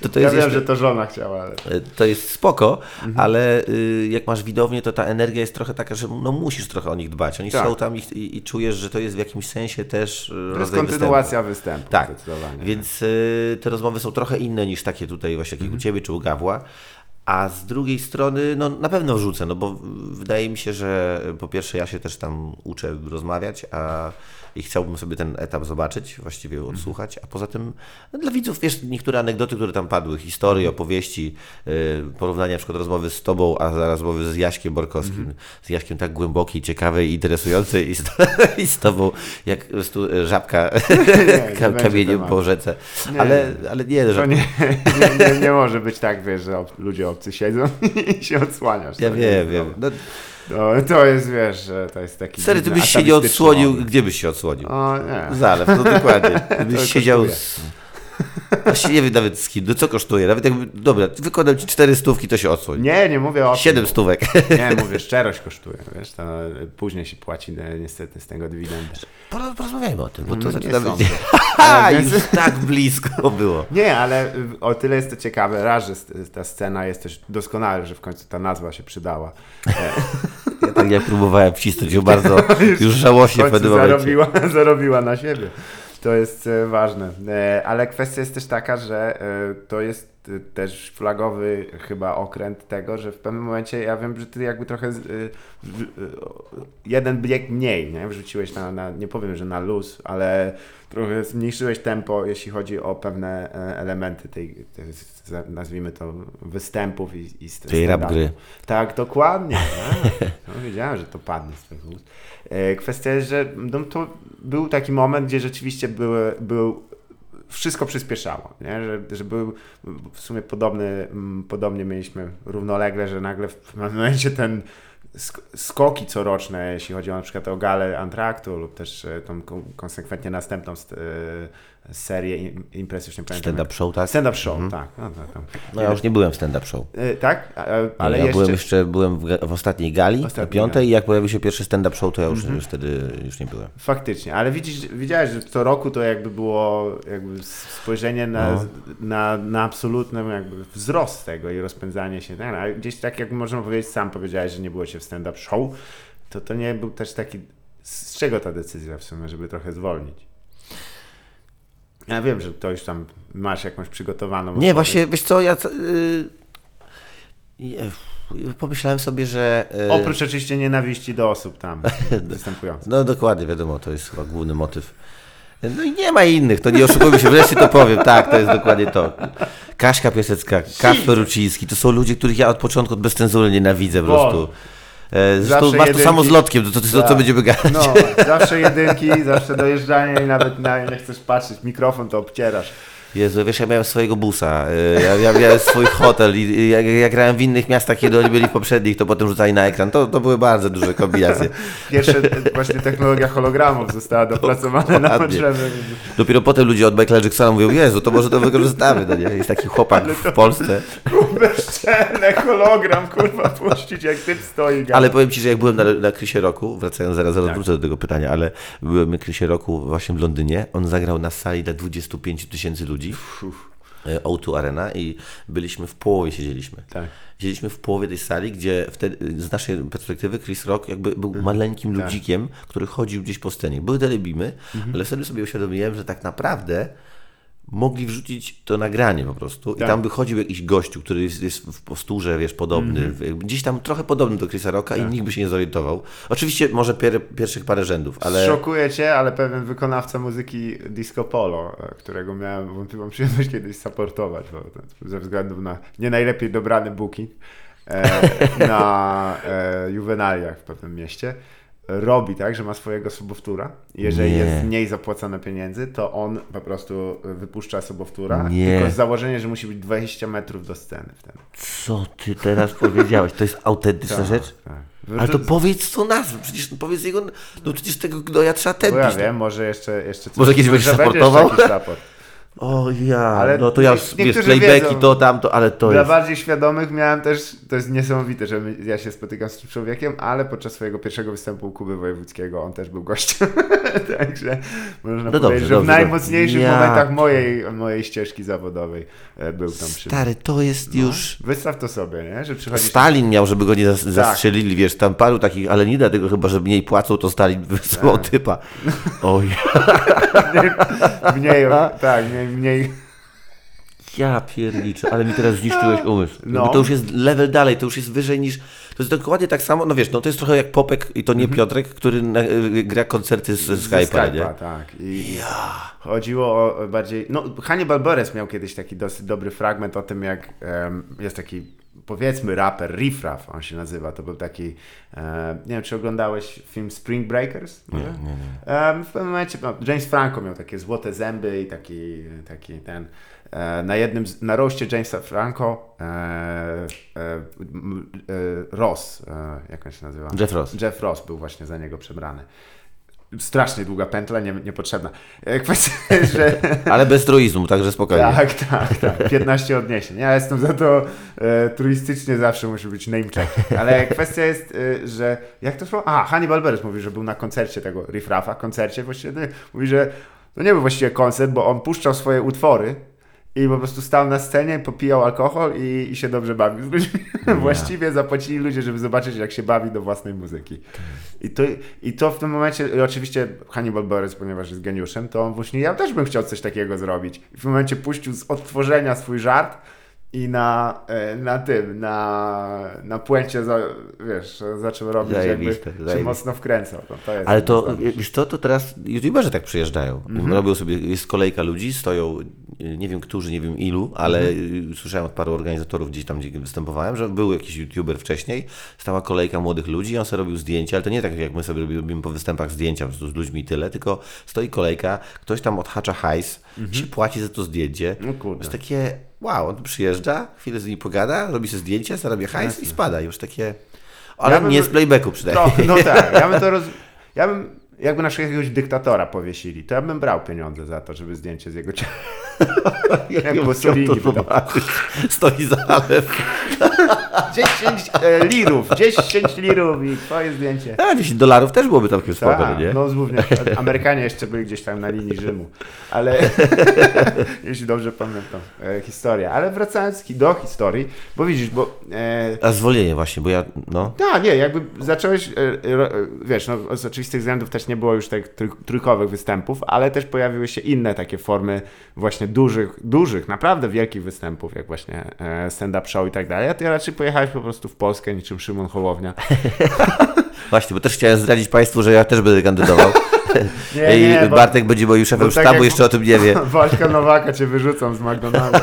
To, to Ja jest wiem, jeszcze, że to żona chciała, ale... e, to jest spoko, Mhm. ale y, jak masz widownię, to ta energia jest trochę taka, że no, musisz trochę o nich dbać. Oni Tak. są tam i, i, i czujesz, że to jest w jakimś sensie też e, To jest kontynuacja występu. Tak, zdecydowanie. więc y, te rozmowy są trochę inne niż takie tutaj właśnie jak u Ciebie czy u Gawła. A z drugiej strony, no na pewno wrzucę, no bo wydaje mi się, że po pierwsze ja się też tam uczę rozmawiać, a i chciałbym sobie ten etap zobaczyć, właściwie odsłuchać, a poza tym no, dla widzów, wiesz, niektóre anegdoty, które tam padły, historie, opowieści, y, porównania na przykład rozmowy z Tobą, a rozmowy z Jaśkiem Borkowskim, z Jaśkiem tak głębokiej, ciekawej, interesującej i z, i z Tobą jak prostu y, żabka nie będzie kamieniem po rzece. Nie. Ale, ale nie, że nie, nie, nie, nie może być tak, wiesz, że ob, ludzie obcy siedzą i się odsłaniasz. ja nie wiem, jest wiem. No, No, to jest, wiesz, że to jest taki... sery, ty byś się nie odsłonił, gdzie byś się odsłonił? O nie. Zalew, no dokładnie. Gdybyś To siedział z... Właściwie nie wiem nawet z kim, no co kosztuje? Nawet jakby, dobra, wykonam ci cztery stówki, to się odsłoń. Nie, nie mówię o tym. Siedem stówek. Nie, mówię, szczerość kosztuje, wiesz, to później się płaci e, niestety z tego dywidendę. Poro- Porozmawiajmy o tym, bo to No, zaczyna być... Ha, Ale już tak blisko było. Nie, ale o tyle jest to ciekawe, raz, że ta scena jest też doskonała, że w końcu ta nazwa się przydała. Ja tak jak próbowałem wcisnąć ją bardzo już żałośnie w pewnym momencie. zarobiła, zarobiła na siebie. To jest e, ważne. E, Ale kwestia jest też taka, że e, to jest też flagowy chyba okręt tego, że w pewnym momencie ja wiem, że ty jakby trochę jeden bieg mniej, nie? Wrzuciłeś na, na nie powiem, że na luz, ale trochę zmniejszyłeś tempo, jeśli chodzi o pewne elementy tej, tej nazwijmy to, występów i, i Tej rap gry. Tak, dokładnie. tak. No, wiedziałem, że to padnie z twoich ust. Kwestia jest, że no, to był taki moment, gdzie rzeczywiście były, był, wszystko przyspieszało, nie? Że, że był w sumie podobny, mm, podobnie mieliśmy równolegle, że nagle w pewnym momencie ten sk- skoki coroczne, jeśli chodzi o na przykład o galę Antraktu lub też e, tą kon- konsekwentnie następną st- e, serię im- imprez, już nie pamiętam. Stand-up show, tak? Stand-up show, tak. No, tam. No ja już nie byłem w stand-up show. E, Tak? A- Ale ja jeszcze... byłem jeszcze byłem w, w ostatniej gali, na piątej i jak pojawił się pierwszy stand-up show, to ja już, już wtedy już nie byłem. Faktycznie, ale widzisz, widziałeś, że co roku to jakby było jakby spojrzenie na, No. na, na absolutny jakby wzrost tego i rozpędzanie się. Tak, A gdzieś tak jak można powiedzieć, sam powiedziałeś, że nie było cię w stand-up show, to to nie był też taki, z czego ta decyzja w sumie, żeby trochę zwolnić? Ja wiem, że to już tam masz jakąś przygotowaną Nie, właśnie, wiesz co, ja y, je- pomyślałem sobie, że... y, Oprócz oczywiście nienawiści do osób tam występujących. No dokładnie, wiadomo, to jest chyba główny motyw. No i nie ma innych, to nie oszukujmy się, wreszcie to powiem. Tak, to jest dokładnie to. Kaśka Piasecka, Kasper Ruciński, to są ludzie, których ja od początku bez cenzury nienawidzę po prostu. E, Zresztą Zawsze masz to samo z lotkiem, to, to, to, to Tak. co będziemy gadać. No, zawsze jedynki, zawsze dojeżdżanie i nawet na, nie chcesz patrzeć, mikrofon to obcierasz. Jezu, wiesz, ja miałem swojego busa, e, ja, ja miałem swój hotel i jak, jak grałem w innych miastach, kiedy oni byli w poprzednich, to potem rzucali na ekran. To, to były bardzo duże kombinacje. Pierwsze e, właśnie technologia hologramów została dopracowana na Dokładnie. potrzeby. Dopiero potem ludzie od Michaela Jacksona mówią, Jezu, to może to wykorzystamy, no nie? Jest taki chłopak w Polsce. Bezczelny hologram, kurwa, puścić jak typ stoi. gada. Ale powiem Ci, że jak byłem na, na Krysie Roku, wracając zaraz, zaraz Tak. wrócę do tego pytania, ale byłem na Krysie Roku właśnie w Londynie, on zagrał na sali dla 25 tysięcy ludzi, e, O2 Arena i byliśmy w połowie, siedzieliśmy. Tak. Siedzieliśmy w połowie tej sali, gdzie wtedy, z naszej perspektywy Chris Rock jakby był maleńkim Tak. ludzikiem, który chodził gdzieś po scenie. Były telebimy, Mhm. ale wtedy sobie uświadomiłem, że tak naprawdę mogli wrzucić to nagranie po prostu i Tak. tam by chodził jakiś gościu, który jest, jest w posturze, wiesz, podobny, Mhm. w- gdzieś tam trochę podobny do Chrisa Rocka Tak. i nikt by się nie zorientował. Oczywiście może pier, pierwszych parę rzędów, ale Szokuje cię, ale pewien wykonawca muzyki disco polo, e, którego miałem wątpliwą przyjemność kiedyś supportować, bo ze względu na nie najlepiej dobrany booking e, na e, juwenaliach w pewnym mieście, robi tak, że ma swojego subowtóra. Jeżeli Nie. jest mniej zapłacone pieniędzy, to on po prostu wypuszcza subowtóra, Nie. tylko z założeniem, że musi być 20 metrów do sceny wtedy. co ty teraz powiedziałeś? To jest autentyczna rzecz? Tak. Ale to powiedz co nazwę, przecież powiedz jego, no przecież tego gnoja trzeba Bo ja tępić. wiem, może jeszcze, jeszcze coś, Może kiedyś będziesz będzie supportował? O ja, Ale no to ja już, wiesz, playbacki to tamto, ale to Dla jest... bardziej świadomych miałem też, to jest niesamowite, że ja się spotykam z tym człowiekiem, ale podczas swojego pierwszego występu Kuby Wojewódzkiego on też był gościem. Także można No powiedzieć, dobrze, że dobrze, w najmocniejszych dobrze. Ja- momentach mojej, mojej ścieżki zawodowej e, był tam przy Stary, to jest już... Wystaw to sobie, nie? Że przychodzi Stalin miał, żeby go nie Tak. zas- zastrzelili, wiesz, tam paru takich, ale nie dlatego chyba, że mniej płacą, to Stalin wysyłał Tak. typa. Oj, mniej, tak, mniej, mniej ja pierniczę, ale mi teraz zniszczyłeś umysł. No. To już jest level dalej, to już jest wyżej niż... To jest dokładnie tak samo, no wiesz, no to jest trochę jak Popek i to nie Piotrek, który na, y, gra koncerty z, z Mhm. Skype'a, nie? Tak. I chodziło o bardziej. No, Hannibal Buress miał kiedyś taki dosyć dobry fragment o tym, jak em, jest taki, powiedzmy, raper, Riff Raff on się nazywa. To był taki. E, nie wiem, czy oglądałeś film Spring Breakers? Nie, nie, nie. Em, w pewnym momencie no, James Franco miał takie złote zęby i taki, taki ten. E, na jednym, z, na roście Jamesa Franco e, e, e, Ross, e, jak on się nazywa? Jeff Ross. Jeff Ross był właśnie za niego przebrany. Strasznie długa pętla, nie, niepotrzebna. E, Kwestia że Ale bez truizmu, także spokojnie. tak, tak, tak, 15 odniesień. Ja jestem za to e, turystycznie zawsze musi być name check. Ale kwestia jest, e, że jak to szło? Aha, Hannibal Buress mówi, że był na koncercie tego Riff Raffa, koncercie właściwie. no, Mówi, że to nie był właściwie koncert, bo on puszczał swoje utwory i po prostu stał na scenie, popijał alkohol i, i się dobrze bawił z ludźmi. Właściwie zapłacili ludzie, żeby zobaczyć, jak się bawi do własnej muzyki. I to, I to w tym momencie, oczywiście Hannibal Buress, ponieważ jest geniuszem, to właśnie, ja też bym chciał coś takiego zrobić. I w tym momencie puścił z odtworzenia swój żart i na, e, na tym, na, na puencie, za, wiesz, zaczął robić, Zajebiste, jakby się zajebiste. mocno wkręcał. No, to Ale to, z- wiesz co, to teraz youtuberzy tak przyjeżdżają. Mhm. Robią sobie, jest kolejka ludzi, stoją, y, nie wiem którzy, nie wiem ilu, ale Mhm. słyszałem od paru organizatorów gdzieś tam, gdzie występowałem, że był jakiś youtuber wcześniej, stała kolejka młodych ludzi i on sobie robił zdjęcia, ale to nie tak jak my sobie robimy po występach zdjęcia z ludźmi tyle, tylko stoi kolejka, ktoś tam odhacza hajs, się płaci za to zdjęcie. Mhm. No kurde. Jest takie, wow, on przyjeżdża, chwilę z nimi pogada, robi sobie zdjęcie, zarabia hajs i spada. Już takie, ale bym- nie z playbacku przynajmniej. Trochę, no tak, ja bym to roz... Ja bym, jakby na przykład jakiegoś dyktatora powiesili, to ja bym brał pieniądze za to, żeby zdjęcie z jego ciała. Jak Mussolini. Stoi zalew. 10 e, lirów, 10 lirów i twoje zdjęcie. A 10 dolarów też byłoby całkiem spoko, no Tak, nie? no głównie. Amerykanie jeszcze byli gdzieś tam na linii Rzymu, ale jeśli dobrze pamiętam e, historię. Ale wracając do historii, bo widzisz, bo e, A zwolnienie właśnie, bo ja, no... tak, nie, jakby zacząłeś, e, e, wiesz, no, z oczywistych względów też nie było już tak trój, trójkowych występów, ale też pojawiły się inne takie formy właśnie dużych, dużych, naprawdę wielkich występów, jak właśnie stand-up show i tak dalej, a ty raczej pojechałeś po prostu w Polskę niczym Szymon Hołownia. Właśnie, bo też chciałem zdradzić Państwu, że ja też będę kandydował. Nie, I nie, bo- Bartek będzie moim szefem bo tak sztabu, jeszcze o tym nie wie. Waldka Nowaka cię wyrzucą z McDonalda.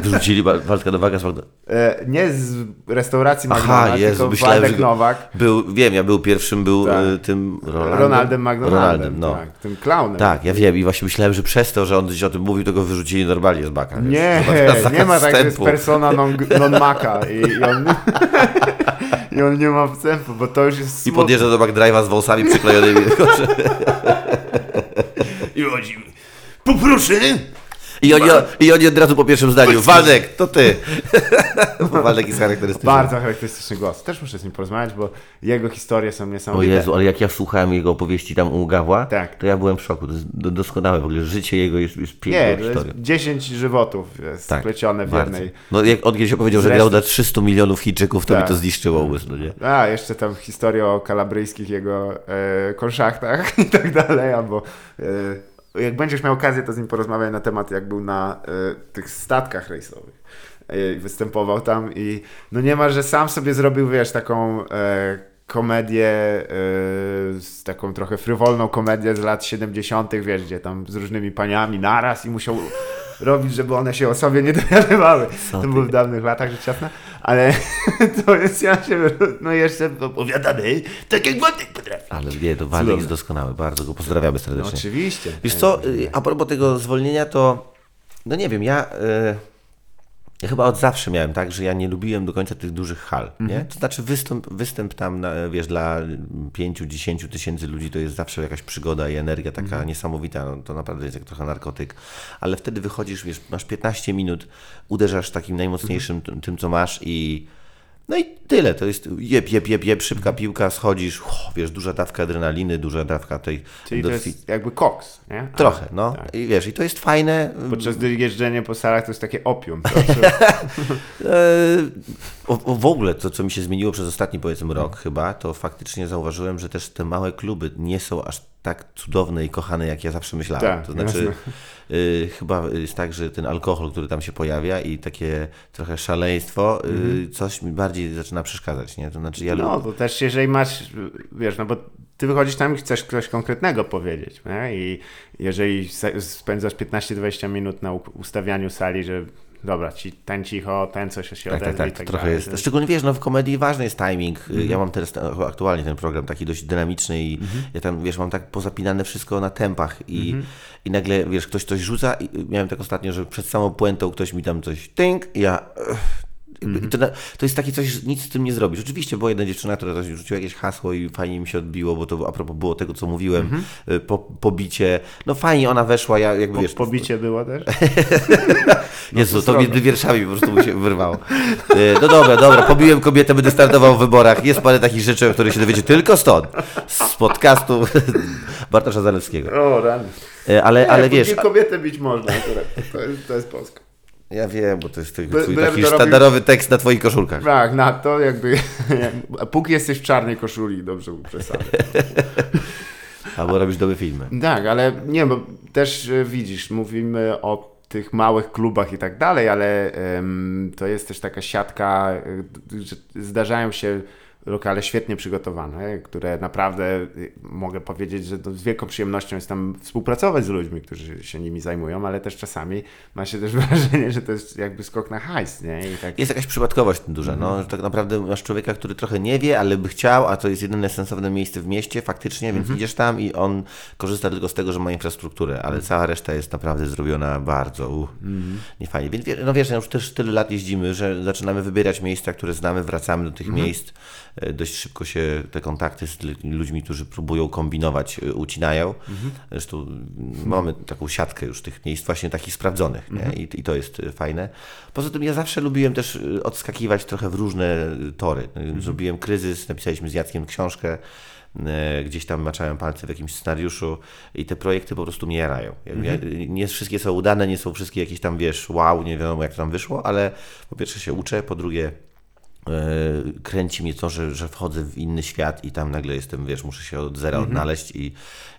Wrzucili Bartka Nowaka z E, nie z restauracji Aha, McDonald's, Jezu, tylko myślałem, Waldek że- Nowak. Był, wiem, ja był pierwszym, był Tak. y, tym Ronaldem. Ronaldem McDonaldem. Ronaldem, no. Tak, tym klaunem. Tak, ja wiem i właśnie myślałem, że przez to, że on gdzieś o tym mówił, to go wyrzucili normalnie z baka. wiesz. Nie, Zamiast nie ma tak, że jest persona non, non i, i, on, i on nie ma wstępu, bo to już jest I smutne. podjeżdża do McDrive'a z wąsami przyklejonymi. I chodzi poproszę. I oni, I oni od razu po pierwszym zdaniu, Waldek, to ty. Bo Waldek jest charakterystyczny. Bardzo charakterystyczny głos. Też muszę z nim porozmawiać, bo jego historie są O niesamowite. Jezu, ale jak ja słuchałem jego opowieści tam u Gawła, Tak. to ja byłem w szoku. To jest do- doskonałe w ogóle. Życie jego jest, jest piękną Nie, to jest historią. 10 żywotów jest Tak, splecione w bardzo. jednej. No jak on kiedyś opowiedział, że Zresztą- grał dla 300 milionów Chińczyków, to Tak. mi to zniszczyło umysł, no nie? A, jeszcze tam historia o kalabryjskich jego e, konszachtach i tak dalej, albo e, jak będziesz miał okazję, to z nim porozmawiaj na temat, jak był na e, tych statkach rejsowych. I występował tam i no nie ma, że sam sobie zrobił, wiesz, taką e, komedię, z taką trochę frywolną komedię z lat 70., wiesz, gdzie tam z różnymi paniami naraz i musiał robić, żeby one się o sobie nie dowiadywały. To było w dawnych latach, rzecz jasna, ale to jest, ja się, no jeszcze opowiadamy, tak jak Władek potrafi. Ale nie, to Cudowne. jest doskonały, bardzo go pozdrawiamy No, serdecznie. oczywiście. Wiesz co, y, a propos tego zwolnienia, to no nie wiem, ja, y, ja chyba od zawsze miałem tak, że ja nie lubiłem do końca tych dużych hal, nie? To znaczy występ, występ tam, na, wiesz, dla 5-10 tysięcy ludzi to jest zawsze jakaś przygoda i energia taka niesamowita, no, to naprawdę jest jak trochę narkotyk, ale wtedy wychodzisz, wiesz, masz 15 minut, uderzasz takim najmocniejszym tym, tym, co masz i no i tyle, to jest jeb, jeb, jeb, szybka piłka, schodzisz, wiesz, duża dawka adrenaliny, duża dawka tej Czyli to jest jakby koks, nie? A, Trochę, no. tak. I wiesz, i to jest fajne. Podczas gdy jeżdżenie po salach to jest takie opium. E, o, o, w ogóle to, co mi się zmieniło przez ostatni, powiedzmy, rok chyba, to faktycznie zauważyłem, że też te małe kluby nie są aż tak cudowne i kochane, jak ja zawsze myślałem. Tak, to znaczy, y, chyba jest tak, że ten alkohol, który tam się pojawia i takie trochę szaleństwo, y, coś mi bardziej zaczyna przeszkadzać, nie? To znaczy, ja no, to też jeżeli masz, wiesz, no bo ty wychodzisz tam i chcesz coś konkretnego powiedzieć, nie? I jeżeli spędzasz 15-20 minut na ustawianiu sali, że dobra, ci, ten cicho, ten coś się Tak, tak, odezwie tak, i to tak trochę dalej. jest. Szczególnie wiesz, no w komedii ważny jest timing. Mhm. Ja mam teraz aktualnie ten program taki dość dynamiczny i ja tam, wiesz, mam tak pozapinane wszystko na tempach i, Mhm. i nagle, wiesz, ktoś coś rzuca i miałem tak ostatnio, że przed samą puentą ktoś mi tam coś tynk i ja... Mhm. To, to jest takie coś, że nic z tym nie zrobisz. Oczywiście była jedna dziewczyna, która coś rzuciła jakieś hasło i fajnie mi się odbiło, bo to a propos było tego, co mówiłem, Mhm. y, po, pobicie. No fajnie ona weszła, ja jakby Po, wiesz... pobicie było też? Jezu, to srogo. między wierszami po prostu mu się wyrwało. E, No dobra, dobra, pobiłem kobietę, będę startował w wyborach. Jest parę takich rzeczy, o których się dowiecie tylko stąd, z podcastu Bartosza Zalewskiego. O, rany. E, Ale, ale Nie, wiesz, kobietę bić można akurat. To jest, to jest Polska. Ja wiem, bo to jest twój By- taki to robił- sztandarowy tekst na twoich koszulkach. Tak, na to jakby, póki jesteś w czarnej koszuli, dobrze przesadzę. Albo robisz dobre filmy. Tak, ale nie, bo też e, widzisz, mówimy o tych małych klubach i tak dalej, ale em, to jest też taka siatka, e, że zdarzają się lokale świetnie przygotowane, które naprawdę e, mogę powiedzieć, że to z wielką przyjemnością jest tam współpracować z ludźmi, którzy się nimi zajmują, ale też czasami ma się też wrażenie, że to jest jakby skok na hajs, nie? Tak, Jest jakaś przypadkowość tym duża, no, że tak naprawdę masz człowieka, który trochę nie wie, ale by chciał, a to jest jedyne sensowne miejsce w mieście faktycznie, więc idziesz tam i on korzysta tylko z tego, że ma infrastrukturę, ale cała reszta jest naprawdę zrobiona bardzo uh, niefajnie. Więc no wiesz, no już też tyle lat jeździmy, że zaczynamy wybierać miejsca, które znamy, wracamy do tych miejsc. E, Dość szybko się te kontakty z ludźmi, którzy próbują kombinować, e, ucinają. Zresztą mm, mamy taką siatkę już tych miejsc właśnie takich sprawdzonych nie? I, i to jest e, fajne. Poza tym ja zawsze lubiłem też odskakiwać trochę w różne tory. E, Zrobiłem kryzys, napisaliśmy z Jackiem książkę, gdzieś tam maczałem palce w jakimś scenariuszu i te projekty po prostu mnie jarają. Ja, ja, nie wszystkie są udane, nie są wszystkie jakieś tam, wiesz, wow, nie wiadomo jak to tam wyszło, ale po pierwsze się uczę, po drugie kręci mnie to, że, że wchodzę w inny świat i tam nagle jestem, wiesz, muszę się od zera odnaleźć i,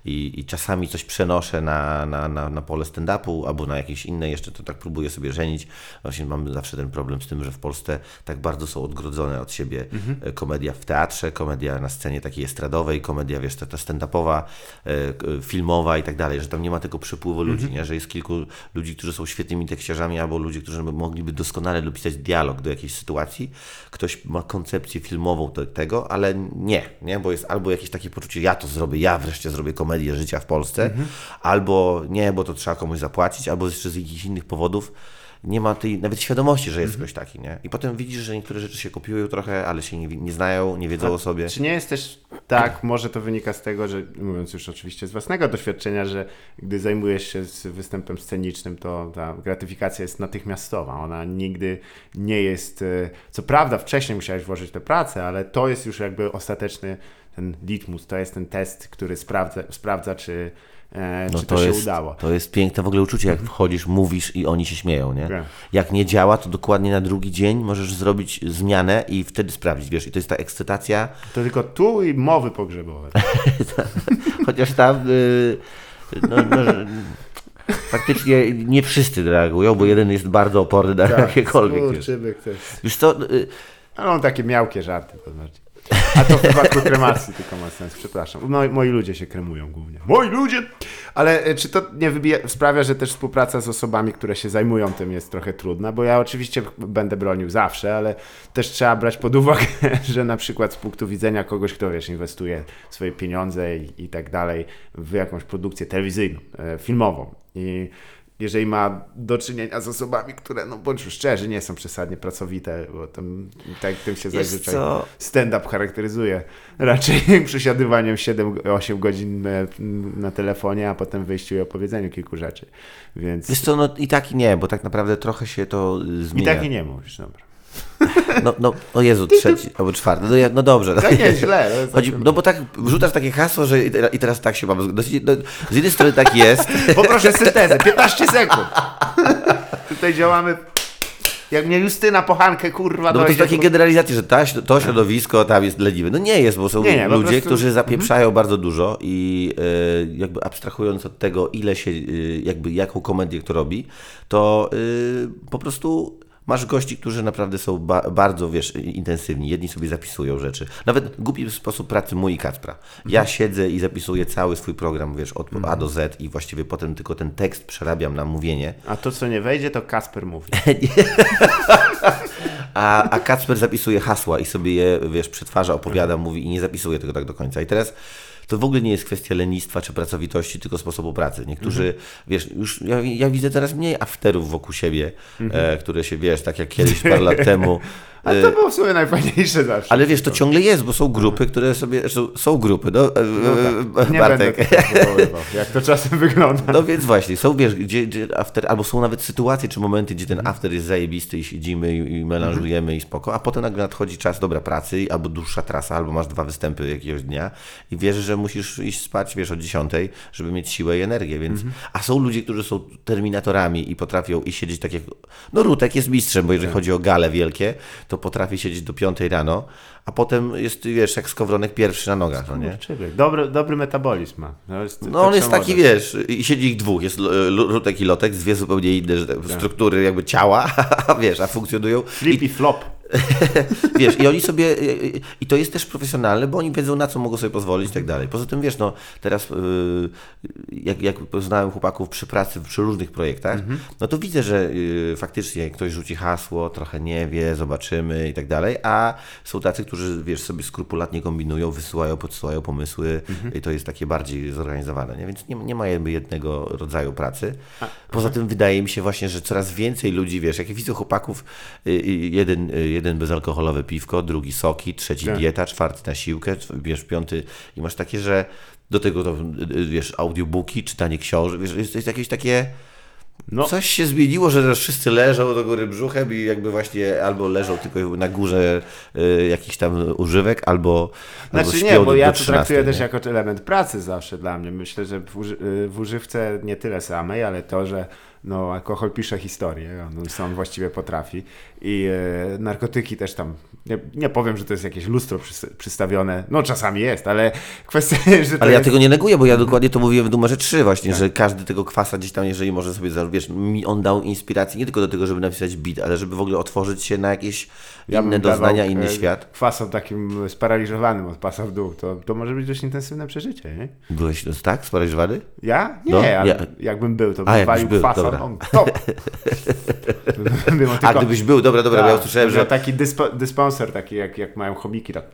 i, i czasami coś przenoszę na, na, na, na pole stand-upu albo na jakieś inne, jeszcze to tak próbuję sobie żenić. Właśnie mam zawsze ten problem z tym, że w Polsce tak bardzo są odgrodzone od siebie e, komedia w teatrze, komedia na scenie takiej estradowej, komedia, wiesz, ta, ta stand-upowa, e, filmowa i tak dalej, że tam nie ma tego przepływu ludzi, nie? że jest kilku ludzi, którzy są świetnymi tekściarzami albo ludzie, którzy by mogliby doskonale dopisać dialog do jakiejś sytuacji. Ktoś ma koncepcję filmową te, tego, ale nie, nie, bo jest albo jakieś takie poczucie, ja to zrobię, ja wreszcie zrobię komedię życia w Polsce, albo nie, bo to trzeba komuś zapłacić, albo jeszcze z jakichś innych powodów nie ma tej nawet świadomości, że jest ktoś taki, nie? I potem widzisz, że niektóre rzeczy się kopiują trochę, ale się nie, nie znają, nie wiedzą o sobie. Czy nie jest też tak, może to wynika z tego, że mówiąc już oczywiście z własnego doświadczenia, że gdy zajmujesz się z występem scenicznym, to ta gratyfikacja jest natychmiastowa. Ona nigdy nie jest. e, Co prawda, wcześniej musiałeś włożyć tę pracę, ale to jest już jakby ostateczny ten litmus, to jest ten test, który sprawdza, sprawdza czy, No czy to, to się jest, udało. to jest piękne w ogóle uczucie, jak wchodzisz, mówisz i oni się śmieją, nie? Tak. Jak nie działa, to dokładnie na drugi dzień możesz zrobić zmianę i wtedy sprawdzić, wiesz, i to jest ta ekscytacja, To tylko tu i mowy pogrzebowe. chociaż tam y, no, no, faktycznie nie wszyscy reagują, bo jeden jest bardzo oporny na jakiekolwiek. Wiesz. Skurczybyk to jest. wiesz co, y, Ale on takie miałkie żarty to znaczy. A to w przypadku kremacji tylko ma sens, przepraszam. Moi, moi ludzie się kremują głównie. Moi ludzie! Ale e, czy to nie wybija, sprawia, że też współpraca z osobami, które się zajmują tym jest trochę trudna? Bo ja oczywiście będę bronił zawsze, ale też trzeba brać pod uwagę, że na przykład z punktu widzenia kogoś, kto wiesz, inwestuje swoje pieniądze i, i tak dalej w jakąś produkcję telewizyjną, e, filmową i jeżeli ma do czynienia z osobami, które, no bądźmy szczerzy, nie są przesadnie pracowite, bo tam, tak tym się zazwyczaj stand-up charakteryzuje. Raczej przesiadywaniem 7-8 godzin na telefonie, a potem wyjściu i opowiedzeniu kilku rzeczy. Więc wiesz co, no i tak i nie, bo tak naprawdę trochę się to y, i zmienia. tak i nie mówisz, dobra. No, no, o Jezu, trzeci albo czwarty, no, no dobrze. No. Tak nie, źle. Chodzi, no bo tak wrzucasz takie hasło, że i teraz, tak się mam. No, no, z jednej strony tak jest, Poproszę syntezę, 15 sekund. Tutaj działamy jak mnie Justyna Pochankę, kurwa, no to jest takie generalizacje, że ta, to środowisko tam jest leniwe. No nie jest, bo są Nie, nie, ludzie, prostu- którzy zapieprzają bardzo dużo i e, jakby abstrahując od tego, ile się, e, jakby jaką komedię kto robi, to e, po prostu masz gości, którzy naprawdę są ba bardzo, wiesz, intensywni. Jedni sobie zapisują rzeczy. Nawet głupi sposób pracy mój i Kacpra. Ja siedzę i zapisuję cały swój program, wiesz, od A do Z i właściwie potem tylko ten tekst przerabiam na mówienie. A to, co nie wejdzie, to Kasper mówi. A, a Kacper zapisuje hasła i sobie je, wiesz, przetwarza, opowiada, mówi i nie zapisuje tego tak do końca. I teraz to w ogóle nie jest kwestia lenistwa czy pracowitości, tylko sposobu pracy. Niektórzy, wiesz, już ja, ja widzę teraz mniej afterów wokół siebie, e, które się, wiesz, tak jak kiedyś parę lat temu. A to było w sumie najfajniejsze zawsze. Ale wiesz, to ciągle jest, bo są grupy, które sobie, są grupy, no, e, No tak, e, nie Bartek. będę jak to czasem wygląda. No więc właśnie, są wiesz, gdzie, gdzie after, albo są nawet sytuacje czy momenty, gdzie ten after jest zajebisty i siedzimy i, melanżujemy i spoko, a potem nagle nadchodzi czas dobra pracy albo dłuższa trasa, albo masz dwa występy jakiegoś dnia i wiesz, że musisz iść spać, wiesz, o 10, żeby mieć siłę i energię, więc a są ludzie, którzy są terminatorami i potrafią i siedzieć tak jak, no Rutek jest mistrzem, bo jeżeli chodzi o gale wielkie, to potrafi siedzieć do 5 rano, a potem jest, wiesz, jak skowronek pierwszy na nogach, no nie? Dobry, dobry metabolizm ma. No, jest, No on jest taki, wiesz, i siedzi ich dwóch, jest L- Lutek i Lotek, dwie zupełnie inne że tak, struktury jakby ciała, a wiesz, a funkcjonują. Flip i flop. Wiesz, i oni sobie, i- i to jest też profesjonalne, bo oni wiedzą na co mogą sobie pozwolić i tak dalej. Poza tym, wiesz, no teraz yy, jak, jak poznałem chłopaków przy pracy, przy różnych projektach, no to widzę, że faktycznie ktoś rzuci hasło, trochę nie wie, zobaczymy i tak dalej, a są tacy, którzy, wiesz, sobie skrupulatnie kombinują, wysyłają, podsyłają pomysły i to jest takie bardziej zorganizowane, nie? Więc nie, nie ma jednego rodzaju pracy. Poza tym wydaje mi się właśnie, że coraz więcej ludzi, wiesz, jak widzę chłopaków, jeden, y, jeden bezalkoholowe piwko, drugi soki, trzeci Tak. dieta, czwarty na siłkę, wiesz, piąty i masz takie, że do tego to, y, y, wiesz, audiobooki, czytanie książek, wiesz, jest, jest jakieś takie... No, Coś się zmieniło, że teraz wszyscy leżą do góry brzuchem i jakby właśnie albo leżą tylko na górze y, jakichś tam używek, albo, albo Znaczy śpią nie, bo ja to 13, traktuję też nie? jako element pracy zawsze dla mnie. Myślę, że w, uży, y, w używce nie tyle samej, ale to, że no alkohol pisze historię, on, on właściwie potrafi i e, narkotyki też tam, nie, nie powiem, że to jest jakieś lustro przys- przystawione, no czasami jest, ale kwestia, że Ale ja jest... tego nie neguję, bo ja dokładnie to mówiłem w numerze 3 właśnie, że każdy tego kwasa gdzieś tam, jeżeli może sobie, wiesz, mi on dał inspirację nie tylko do tego, żeby napisać beat, ale żeby w ogóle otworzyć się na jakieś Ja inne doznania, inny e, świat. Kwasom takim sparaliżowanym od pasa w dół, to, to może być dość intensywne przeżycie, nie? Byłeś tak sparaliżowany? Ja? Nie, No, ale ja- jakbym był, to bym walił był, dobra. On, top. A gdybyś był, dobra, dobra, bo ja Tak, usłyszałem, że taki dyspo, dysponsor, taki jak, jak mają chomiki, tak.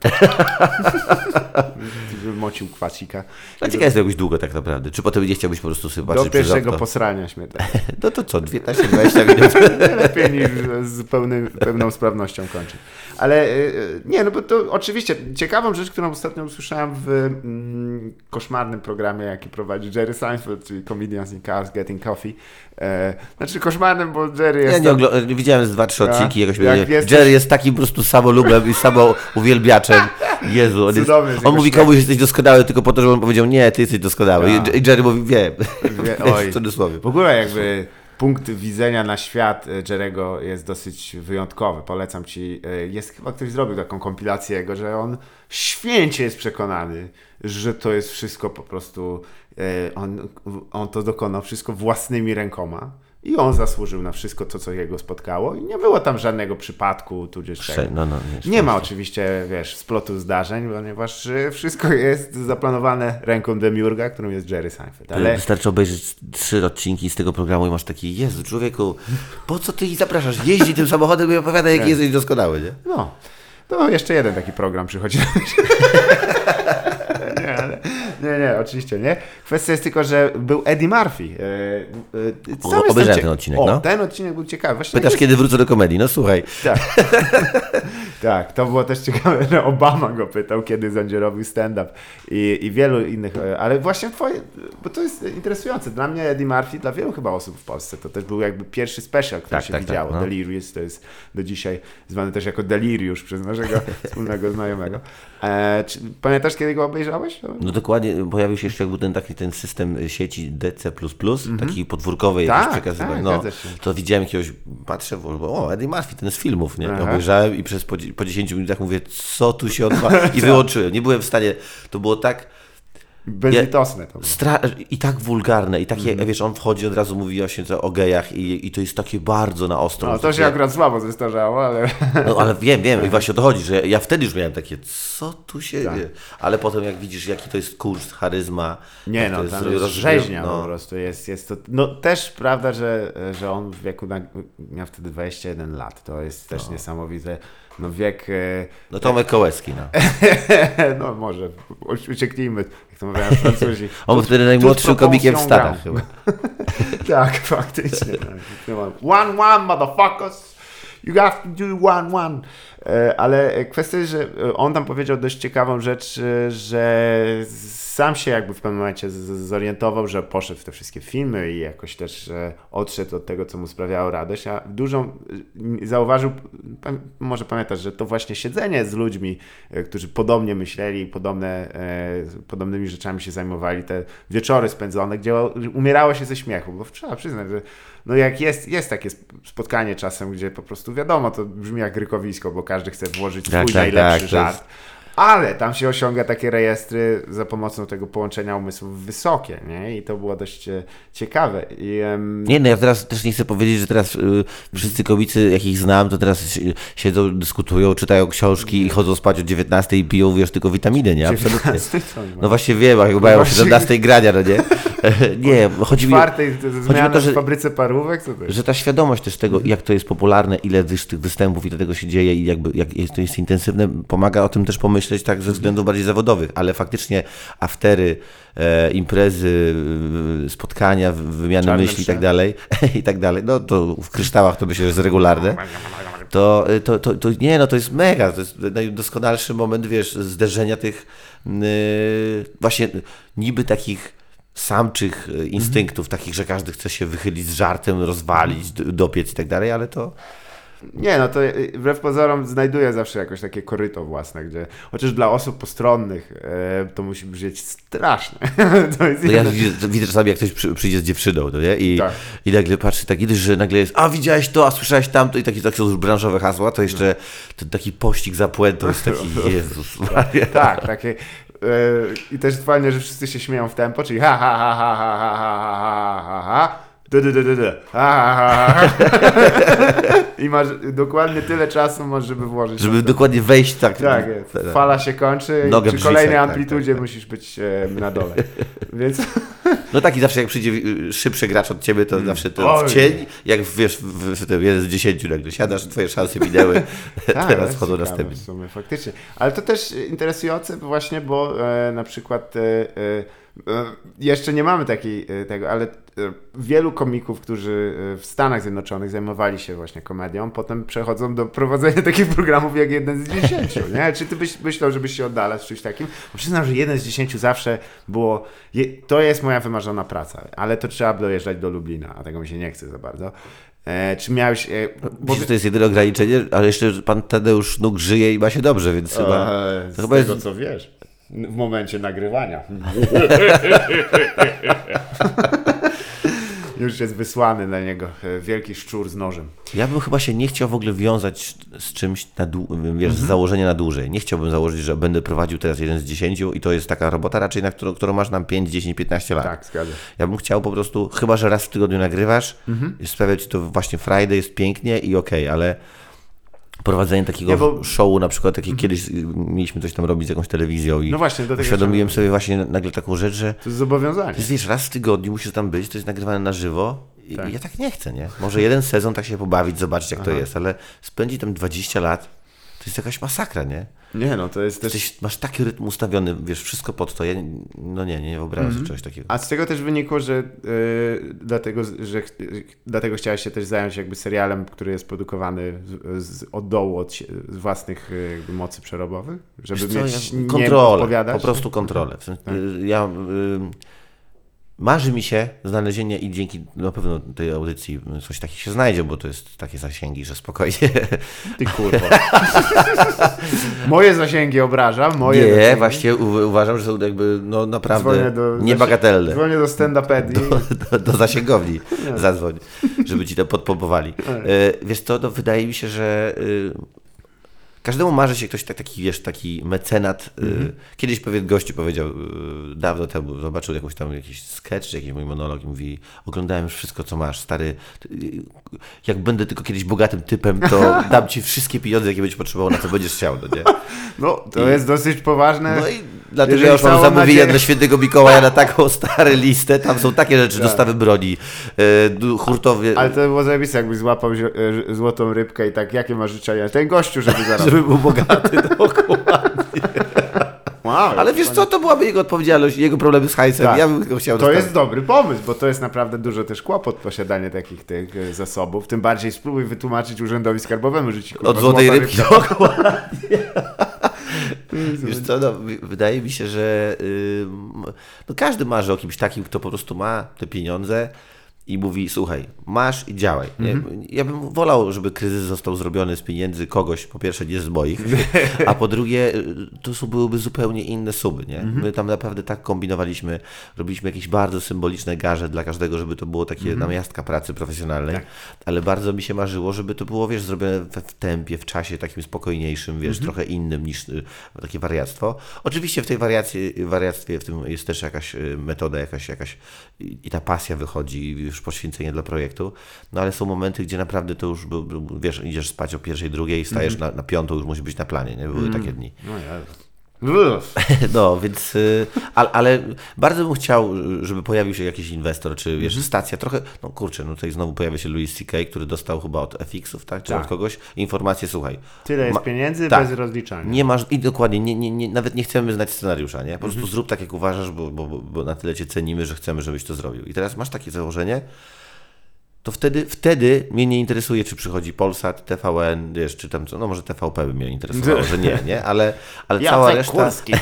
Mocił kwasika. A ciekawe jest jakbyś długo tak naprawdę. Czy potem nie chciałbyś po prostu sobie Do patrzeć przez pierwszego posrania śmietane. No to co, 15-20 minut? Lepiej niż z pełny, pełną sprawnością kończyć. Ale y, y, nie, no bo to oczywiście ciekawą rzecz, którą ostatnio usłyszałem w mm, koszmarnym programie, jaki prowadzi Jerry Seinfeld, czyli Comedians in Cars Getting Coffee. E, znaczy koszmarnym, bo Jerry jest Ja nie tam- widziałem z dwa, trzy odcinki, jakoś Jak jesteś- Jerry jest takim po prostu samolubem i samo uwielbiaczem. Jezu, on, jest, on mówi komuś, jesteś doskonały, tylko po to, żeby on powiedział, nie, ty jesteś doskonały. I, Jerry mówi, wiem. Wie- w cudzysłowie. W ogóle jakby punkt widzenia na świat e, Jerego jest dosyć wyjątkowy. Polecam ci. e, Jest chyba ktoś zrobił taką kompilację jego, że on święcie jest przekonany, że to jest wszystko po prostu. e, On, on to dokonał wszystko własnymi rękoma. I on zasłużył na wszystko to, co jego spotkało. I nie było tam żadnego przypadku, tudzież tego. No, no, nie, Nie ma oczywiście, wiesz, splotu zdarzeń, ponieważ e, wszystko jest zaplanowane ręką Demiurga, którą jest Jerry Seinfeld. Ale wystarczy obejrzeć trzy odcinki z tego programu i masz taki, Jezu, człowieku, po co ty ich zapraszasz? Jeździ tym samochodem i opowiada, jaki jesteś doskonały, nie? No, to jeszcze jeden taki program przychodzi. nie, nie, oczywiście nie. Kwestia jest tylko, że był Eddie Murphy. E, e, sam O, obejrzałem ten odcinek, o, no. ten odcinek był ciekawy. Właśnie Pytasz, kiedy wrócę do komedii? No słuchaj, Tak. tak, to było też ciekawe, że Obama go pytał, kiedy będzie robił stand-up i, i wielu innych, e, ale właśnie twoje, bo to jest interesujące. Dla mnie Eddie Murphy, dla wielu chyba osób w Polsce, to też był jakby pierwszy special, który Tak, się tak, tak, widziało. no. Delirious to jest do dzisiaj zwany też jako Deliriusz przez naszego wspólnego znajomego. E, czy, pamiętasz, kiedy go obejrzałeś? no dokładnie, pojawił się jeszcze jakby ten taki ten system sieci DC++, taki podwórkowej Tak, jakiś przekazywania. tak, no, to widziałem jakiegoś, patrzę, bo, o, Eddie Murphy, ten z filmów, nie? Aha. Obejrzałem i przez po, po 10 minutach mówię, co tu się odbywa? I wyłączyłem. Nie byłem w stanie, to było tak... Bezlitosne to było. I tak wulgarne, i takie, Mhm. wiesz, on wchodzi od razu mówi to o gejach i, i to jest takie bardzo na ostro. No, to się akurat słabo zestarzało, ale No ale wiem, wiem, i właśnie o to chodzi, że ja wtedy już miałem takie, co tu się Tak. dzieje? Ale potem jak widzisz, jaki to jest kurs, charyzma. Nie no, to jest tam jest rzeźnia no. po prostu. Jest, jest to, no też prawda, że, że on w wieku, na, miał wtedy 21 lat. To jest też niesamowite. No wiek, e, No Tomek Kołecki, no. no może ucieknijmy, jak to mówią Francuzi. On był wtedy najmłodszym komikiem w Stanach chyba. tak, faktycznie. tak. One, one, motherfuckers. You have to do one, one. E, Ale kwestia jest, że e, on tam powiedział dość ciekawą rzecz, e, że sam się jakby w pewnym momencie zorientował, że poszedł w te wszystkie filmy i jakoś też odszedł od tego, co mu sprawiało radość, a dużą zauważył, może pamiętasz, że to właśnie siedzenie z ludźmi, którzy podobnie myśleli, podobne, podobnymi rzeczami się zajmowali, te wieczory spędzone, gdzie umierało się ze śmiechu, bo trzeba przyznać, że no jak jest, jest takie sp- spotkanie czasem, gdzie po prostu wiadomo, to brzmi jak rykowisko, bo każdy chce włożyć swój Tak, tak, najlepszy tak, żart. Ale tam się osiąga takie rejestry za pomocą tego połączenia umysłów wysokie, nie? I to było dość e, ciekawe. I, em, Nie, no ja teraz też nie chcę powiedzieć, że teraz y, wszyscy komicy, jakich znam, to teraz si- siedzą, dyskutują, czytają książki i chodzą spać o 19 i piją, wiesz, tylko witaminy, nie? Absolutnie. No właśnie wiem, a jak mają o Właśnie- 17 grania, no nie? nie, chodzi mi, chodzi mi o to, że w fabryce parówek? Co to jest? że ta świadomość też tego, jak to jest popularne, ile tych występów i do tego się dzieje i jakby jak jest, to jest intensywne, pomaga o tym też pomyśleć tak ze względów bardziej zawodowych, ale faktycznie aftery, e, imprezy, spotkania, wymiany Czarne myśli i tak dalej, i tak dalej, no to w kryształach to myślę, że jest regularne, to, to, to, to nie, no to jest mega, to jest najdoskonalszy moment, wiesz, zderzenia tych yy, właśnie niby takich samczych e, instynktów, takich, że każdy chce się wychylić z żartem, rozwalić, dopiec i tak dalej, ale to Nie, no to y, wbrew pozorom znajduję zawsze jakoś takie koryto własne, gdzie chociaż dla osób postronnych e, to musi brzmieć straszne. to jest No ja widzę, widzę czasami, jak ktoś przy, przyjdzie z dziewczyną, no nie? I, Tak. i nagle patrzy, tak idziesz, że nagle jest, a widziałeś to, a słyszałeś tamto i takie, takie są już branżowe hasła, to jeszcze ten taki pościg za puentą jest taki, Jezus Maria. Tak, takie. e, I też fajnie, że wszyscy się śmieją w tempo, czyli ha ha ha ha ha ha ha ha ha ha du, du, du, du, du. Ha, ha, ha, ha. I masz dokładnie tyle czasu, masz, żeby włożyć. Żeby dokładnie wejść tak. Tak, fala się kończy Nogę i przy kolejnej tak, amplitudzie tak, tak. musisz być e, na dole. Więc No tak i zawsze jak przyjdzie y, szybszy gracz od ciebie, to zawsze to Oj. w cień, jak wiesz, w, w, jeden z dziesięciu nagle siadasz, twoje szanse minęły, Tak, teraz wchodzą następni. W sumie, faktycznie. Ale to też interesujące właśnie, bo e, na przykład e, e, e, jeszcze nie mamy takiej e, tego, ale wielu komików, którzy e, w Stanach Zjednoczonych zajmowali się właśnie komedią, potem przechodzą do prowadzenia takich programów jak jeden z dziesięciu, nie? Czy ty byś myślał, żebyś się oddalał z czymś takim? Bo przyznam, że jeden z dziesięciu zawsze było, je, to jest moja wymarzona praca, ale to trzeba dojeżdżać do Lublina, a tego mi się nie chce za bardzo. E, czy miałeś... E, bo Myślę, że to jest jedyne ograniczenie, ale jeszcze pan Tadeusz Nóg żyje i ma się dobrze, więc chyba... Eee, to z chyba tego, jest- co wiesz. W momencie nagrywania. Już jest wysłany na niego e, wielki szczur z nożem. Ja bym chyba się nie chciał w ogóle wiązać z czymś na dłu- wiesz, Mhm. z założenia na dłużej. Nie chciałbym założyć, że będę prowadził teraz jeden z dziesięciu i to jest taka robota raczej, na którą, którą masz nam 5, 10, 15 lat. Tak, zgadza. się. Ja bym chciał po prostu, chyba że raz w tygodniu nagrywasz, Mhm. sprawia ci to właśnie Friday, jest pięknie i okej, ale prowadzenie takiego Nie, bo- showu, na przykład, takie kiedyś y, mieliśmy coś tam robić z jakąś telewizją i No właśnie, uświadomiłem sobie właśnie nagle taką rzecz, że To jest zobowiązanie. to jest, wiesz, raz w tygodniu musisz tam być, to jest nagrywane na żywo i Tak. ja tak nie chcę, nie? Może jeden sezon tak się pobawić, zobaczyć jak to jest, ale spędzić tam 20 lat, to jest jakaś masakra, nie? Nie no, to jest też... Jesteś, masz taki rytm ustawiony, wiesz, wszystko pod to, ja, no nie, nie wyobrażam sobie czegoś takiego. A z tego też wynikło, że yy, dlatego, że dlatego chciałeś się też zająć jakby serialem, który jest produkowany z, z, od dołu, od, z własnych yy, jakby mocy przerobowych? Żeby Wiesz co, mieć ja- kontrolę, po prostu kontrolę. Y, Ja, y, marzy mi się znalezienie i dzięki na pewno tej audycji coś takiego się znajdzie, bo to jest takie zasięgi, że spokojnie. Ty kurwa. moje zasięgi obrażam, moje Nie, zasięgi. właśnie u, uważam, że są jakby no naprawdę do, niebagatelne. Dzwonię do stand-upedii. Do, do zasięgowni zadzwoń, żeby ci to podpompowali. E, wiesz co, no wydaje mi się, że y, każdemu marzy się ktoś tak, taki, wiesz, taki mecenat. y, Mhm. Kiedyś pewien gościu powiedział y, dawno temu, zobaczył jakąś tam jakiś sketch, czy jakiś mój monolog i mówi, oglądałem już wszystko, co masz, stary, y, jak będę tylko kiedyś bogatym typem, to dam ci wszystkie pieniądze, jakie będziesz potrzebował, na co będziesz chciał, no nie? No, to jest dosyć poważne. No i dlatego Jeżeli ja już mam zamówienia nadzieję- dla świętego Mikołaja na taką starą listę. Tam są takie rzeczy, dostawy broni, e, hurtowie, Ale to by było zajebiste, jakbyś złapał e, złotą rybkę i tak, jakie masz życzenia? Ten gościu, żeby zaraz... żeby był bogaty dokładnie. Wow, Ale wiesz co, to byłaby jego odpowiedzialność, jego problemy z hajsem. Tak. Ja bym go chciał To dostać. jest dobry pomysł, bo to jest naprawdę dużo też kłopot posiadanie takich tych e, zasobów. Tym bardziej spróbuj wytłumaczyć urzędowi skarbowemu, że ci kurwa, Od złotej rybki. rybka- dokładnie. Wiesz co, no, wy- wydaje mi się, że ym, no, każdy marzy o kimś takim, kto po prostu ma te pieniądze i mówi, słuchaj, masz i działaj. Mhm. Ja bym wolał, żeby kryzys został zrobiony z pieniędzy kogoś, po pierwsze nie z moich, a po drugie y, to byłyby zupełnie inne sumy. Nie? Mhm. My tam naprawdę tak kombinowaliśmy, robiliśmy jakieś bardzo symboliczne garze dla każdego, żeby to było takie Mhm. namiastka pracy profesjonalnej, Tak. ale bardzo mi się marzyło, żeby to było, wiesz, zrobione w, w tempie, w czasie takim spokojniejszym, wiesz, Mhm. trochę innym niż y, takie wariactwo. Oczywiście w tej wariacji, wariactwie w tym jest też jakaś y, metoda, jakaś, jakaś i i ta pasja wychodzi, już poświęcenie dla projektu, no ale są momenty, gdzie naprawdę to już, wiesz, idziesz spać o pierwszej, drugiej, stajesz Mhm. na, na piątą, już musi być na planie, nie? Były takie dni. No Jezu. No, więc, y, ale, ale bardzo bym chciał, żeby pojawił się jakiś inwestor, czy wiesz, Mhm. stacja, trochę, no kurczę, no tutaj znowu pojawia się Louis C.K., który dostał chyba od FX-ów, tak, czy Tak. od kogoś, informację, słuchaj, Tyle jest Ma- pieniędzy tak. bez rozliczania. nie masz, i dokładnie, nie, nie, nie, nawet nie chcemy znać scenariusza, nie? Po Mhm. prostu zrób tak, jak uważasz, bo, bo, bo- bo na tyle cię cenimy, że chcemy, żebyś to zrobił. I teraz masz takie założenie, to wtedy, wtedy mnie nie interesuje, czy przychodzi Polsat, TVN, wiesz, czy tam co, no może TVP by mnie interesowało, że nie, nie? Ale, ale cała reszta... Kurski.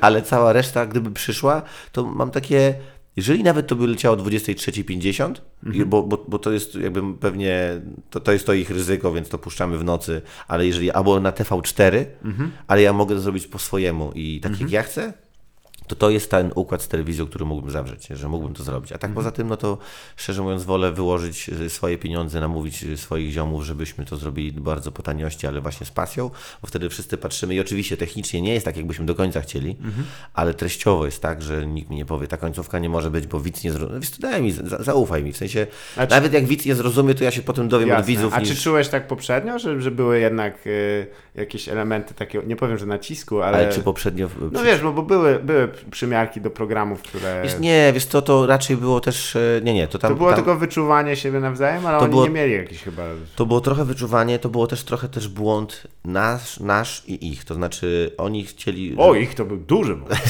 Ale cała reszta, gdyby przyszła, to mam takie. jeżeli nawet to by leciało o 23.50, i- bo, bo, bo to jest jakby pewnie, to, to jest to ich ryzyko, więc to puszczamy w nocy, ale jeżeli, albo na TV4, ale ja mogę to zrobić po swojemu i tak jak ja chcę, to to jest ten układ z telewizją, który mógłbym zawrzeć, że mógłbym to zrobić. A tak poza tym, no to szczerze mówiąc, wolę wyłożyć y, swoje pieniądze, namówić y, swoich ziomów, żebyśmy to zrobili bardzo po taniości, ale właśnie z pasją, bo wtedy wszyscy patrzymy i oczywiście technicznie nie jest tak, jakbyśmy do końca chcieli, ale treściowo jest tak, że nikt mi nie powie, ta końcówka nie może być, bo widz nie zrozumie. Wiesz, daj mi, za, zaufaj mi, w sensie, czy- nawet jak widz nie zrozumie, to ja się potem dowiem od Jasne. widzów. A niż... czy czułeś tak poprzednio, że, że były jednak y, jakieś elementy takiego, nie powiem, że nacisku, ale... Ale czy poprzednio... No wiesz, bo, bo były, były przymiarki do programów, które... Wiesz, nie, wiesz co, to raczej było też, e, nie, nie, to tam... to było tam... tylko wyczuwanie siebie nawzajem, ale To oni było- nie mieli jakichś chyba... To było trochę wyczuwanie, to było też trochę też błąd nasz, nasz i ich. To znaczy oni chcieli. O, ich to był duży błąd.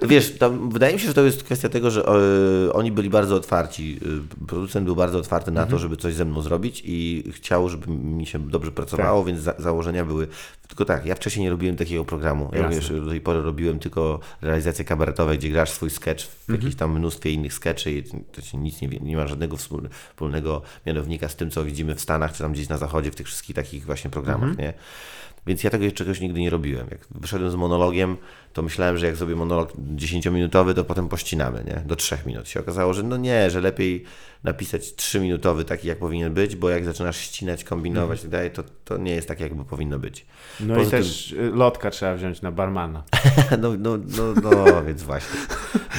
To wiesz, tam, wydaje mi się, że to jest kwestia tego, że e, oni byli bardzo otwarci. E, producent był bardzo otwarty na to, żeby coś ze mną zrobić i chciał, żeby mi się dobrze pracowało, więc za, założenia były. Tylko tak, ja wcześniej nie robiłem takiego programu. Ja wiesz, do tej pory robiłem tylko realizacje kabaretowe, gdzie grasz swój sketch w jakimś tam mnóstwie innych sketchy i to się nic nie, nie ma żadnego wspól- wspólnego mianownika z tym, co widzimy w Stanach, czy tam gdzieś na zachodzie, w tych wszystkich takich właśnie programach, nie? Więc ja tego czegoś nigdy nie robiłem. Jak wyszedłem z monologiem, to myślałem, że jak zrobię monolog 10-minutowy, to potem pościnamy, nie? Do 3 minut. Się okazało, że no nie, że lepiej napisać 3-minutowy taki, jak powinien być, bo jak zaczynasz ścinać, kombinować tak dalej, to, to nie jest tak, jakby powinno być. No Poza i też y, lotka trzeba wziąć na barmana. No, no, no, no więc właśnie.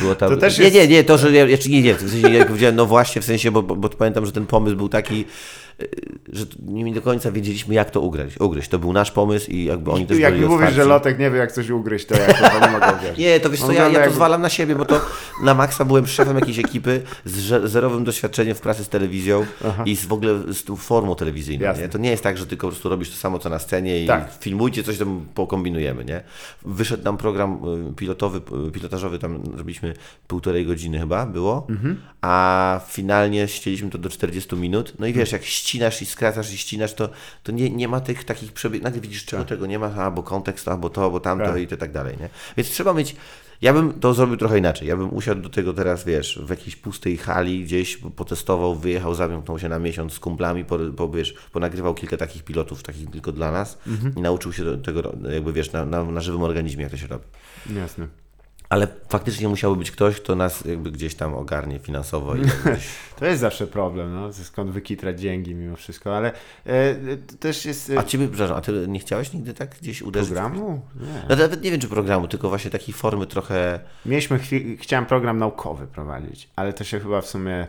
Było tam... To też nie, jest- nie, nie, to, że ja, jeszcze nie, nie, w sensie, jak powiedziałem, no właśnie, w sensie, bo, bo, bo pamiętam, że ten pomysł był taki, że nie do końca wiedzieliśmy, jak to ugryźć. ugryźć. To był nasz pomysł i jakby oni też Jak byli mi mówisz, otwarci. że lotek nie wie jak coś ugryźć, to ja to nie mogę wiedzieć. Nie, to wiesz co, On ja, ja to jak- zwalam na siebie, bo to na maksa byłem szefem jakiejś ekipy z zerowym doświadczeniem w pracy z telewizją i z w ogóle z tą formą telewizyjną. Jasne. Nie? To nie jest tak, że tylko po prostu robisz to samo, co na scenie i Tak. filmujcie, coś tam pokombinujemy, nie? Wyszedł nam program y, pilotowy, y, pilotażowy, tam zrobiliśmy półtorej godziny chyba było, Mhm. a finalnie ścieliśmy to do 40 minut. No i wiesz, jak ścinasz i skracasz i ścinasz, to, to nie, nie ma tych takich przebiegów. Nagle widzisz, czego czego nie ma, albo kontekst, albo to, albo tamto Tak. i to tak dalej, nie? Więc trzeba mieć. Ja bym to zrobił trochę inaczej. Ja bym usiadł do tego teraz, wiesz, w jakiejś pustej hali gdzieś, potestował, wyjechał, zamknął się na miesiąc z kumplami, po, po, wiesz, ponagrywał kilka takich pilotów, takich tylko dla nas i nauczył się do tego, jakby wiesz, na, na, na żywym organizmie, jak to się robi. Jasne. Ale faktycznie musiałby być ktoś, kto nas jakby gdzieś tam ogarnie finansowo. To jest zawsze problem, no, skąd wykitrać dzięki mimo wszystko, ale e, też jest e, A ciebie, przepraszam, a ty nie chciałeś nigdy tak gdzieś uderzyć? w- programu? Nie. No nawet nie wiem, czy programu, tylko właśnie takiej formy trochę... Mieliśmy, chciałem program naukowy prowadzić, ale to się chyba w sumie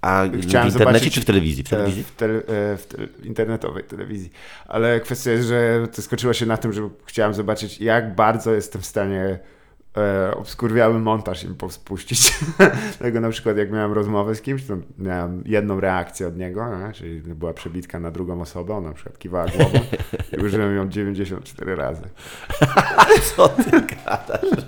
A w Chciałem internecie zobaczyć, czy w telewizji? W telewizji? w, tele, e, w te, internetowej telewizji. Ale kwestia jest, że to skończyło się na tym, że chciałem zobaczyć, jak bardzo jestem w stanie e, obskurwiały montaż im spuścić. Tego na przykład, jak miałem rozmowę z kimś, to miałem jedną reakcję od niego, nie? czyli była przebitka na drugą osobę, on na przykład kiwała głową i użyłem ją 94 razy. Co ty gadasz?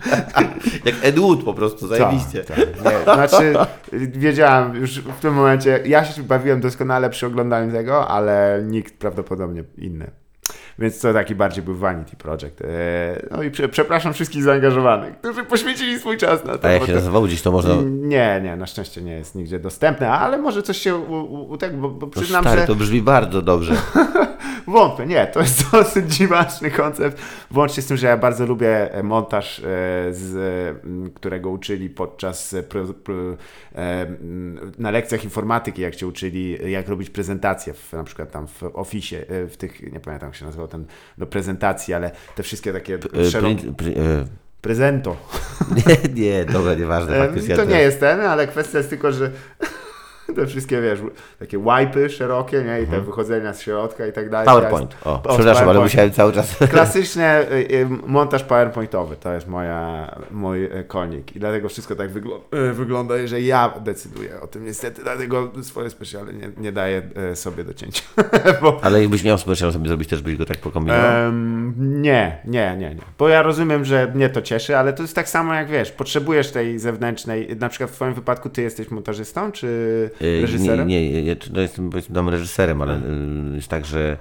Jak Ed Wood po prostu, zajebiście. Tak, tak. Znaczy, wiedziałem już w tym momencie, ja się bawiłem doskonale przy oglądaniu tego, ale nikt prawdopodobnie inny. Więc to taki bardziej był vanity project. Eee, No i prze, przepraszam wszystkich zaangażowanych, którzy poświęcili swój czas na to. A jak się nazywało gdzieś to można... Nie, nie, na szczęście nie jest nigdzie dostępne, ale może coś się u, u, u tego, bo, bo No przyznam, stary, że to brzmi bardzo dobrze. wątpię, nie, to jest dosyć dziwaczny koncept, włącznie z tym, że ja bardzo lubię e, montaż, e, z, e, którego uczyli podczas, na lekcjach informatyki, jak cię uczyli, jak robić prezentacje, w, na przykład tam w Office, w tych, nie pamiętam jak się nazywał ten, do prezentacji, ale te wszystkie takie szerokie, prezento. Nie, nie, dobra, nieważne. Faktycznie. To nie jest ten, ale kwestia jest tylko, że te wszystkie, wiesz, takie wipy szerokie, nie? I te wychodzenia z środka i tak dalej. PowerPoint. O, O, przepraszam, ale PowerPoint. musiałem cały czas... Klasyczny y, montaż PowerPointowy to jest moja, mój y, konik i dlatego wszystko tak wygl- y, wygląda, że ja decyduję o tym niestety, dlatego swoje specjale nie, nie daję sobie do cięcia. Bo, Ale jakbyś miał specjal sobie zrobić, też byś go tak pokombinował? em, nie, nie, nie, nie. Bo ja rozumiem, że mnie to cieszy, ale to jest tak samo jak wiesz, potrzebujesz tej zewnętrznej, na przykład w twoim wypadku ty jesteś montażystą czy reżyserem? Nie, nie, ja, no jestem powiedzmy tam reżyserem, ale e, jest tak, że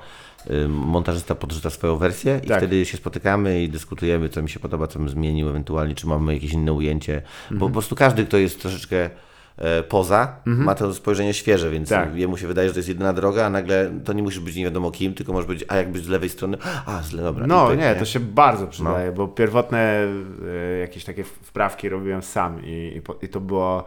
y, montażysta podrzuca swoją wersję i Tak. wtedy się spotykamy i dyskutujemy, co mi się podoba, co bym zmienił ewentualnie, czy mamy jakieś inne ujęcie, bo Mhm. po prostu każdy, kto jest troszeczkę e, poza, ma to spojrzenie świeże, więc Tak. jemu się wydaje, że to jest jedyna droga, a nagle to nie musisz być nie wiadomo kim, tylko może być, a jak być z lewej strony, a z le- dobra. No i nie, tak, to się bardzo przydaje, bo pierwotne e, jakieś takie wprawki robiłem sam i, i, i to było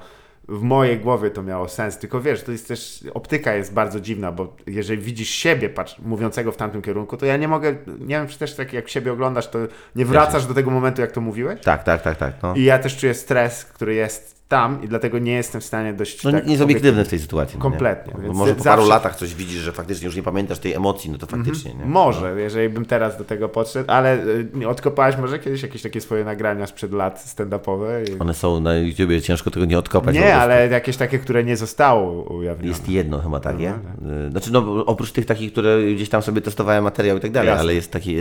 w mojej głowie to miało sens, tylko wiesz, to jest też, optyka jest bardzo dziwna, bo jeżeli widzisz siebie, patrz, mówiącego w tamtym kierunku, to ja nie mogę, nie wiem, czy też tak jak siebie oglądasz, to nie wracasz do tego momentu, jak to mówiłeś? Tak, tak, tak, tak. No, I ja też czuję stres, który jest tam i dlatego nie jestem w stanie dość no tak nie jest obiektywny w tej sytuacji. no nie? Kompletnie, więc może po zawsze- paru latach coś widzisz, że faktycznie już nie pamiętasz tej emocji, no to faktycznie, nie? Może, jeżeli bym teraz do tego podszedł, ale y, odkopałeś może kiedyś jakieś takie swoje nagrania sprzed lat stand-upowe? I... One są na YouTubie, ciężko tego nie odkopać. Nie, ale jakieś takie, które nie zostało ujawnione. Jest jedno chyba takie. No, Y, Znaczy, no oprócz tych takich, które gdzieś tam sobie testowałem materiał i tak dalej, Jasne. ale jest taki,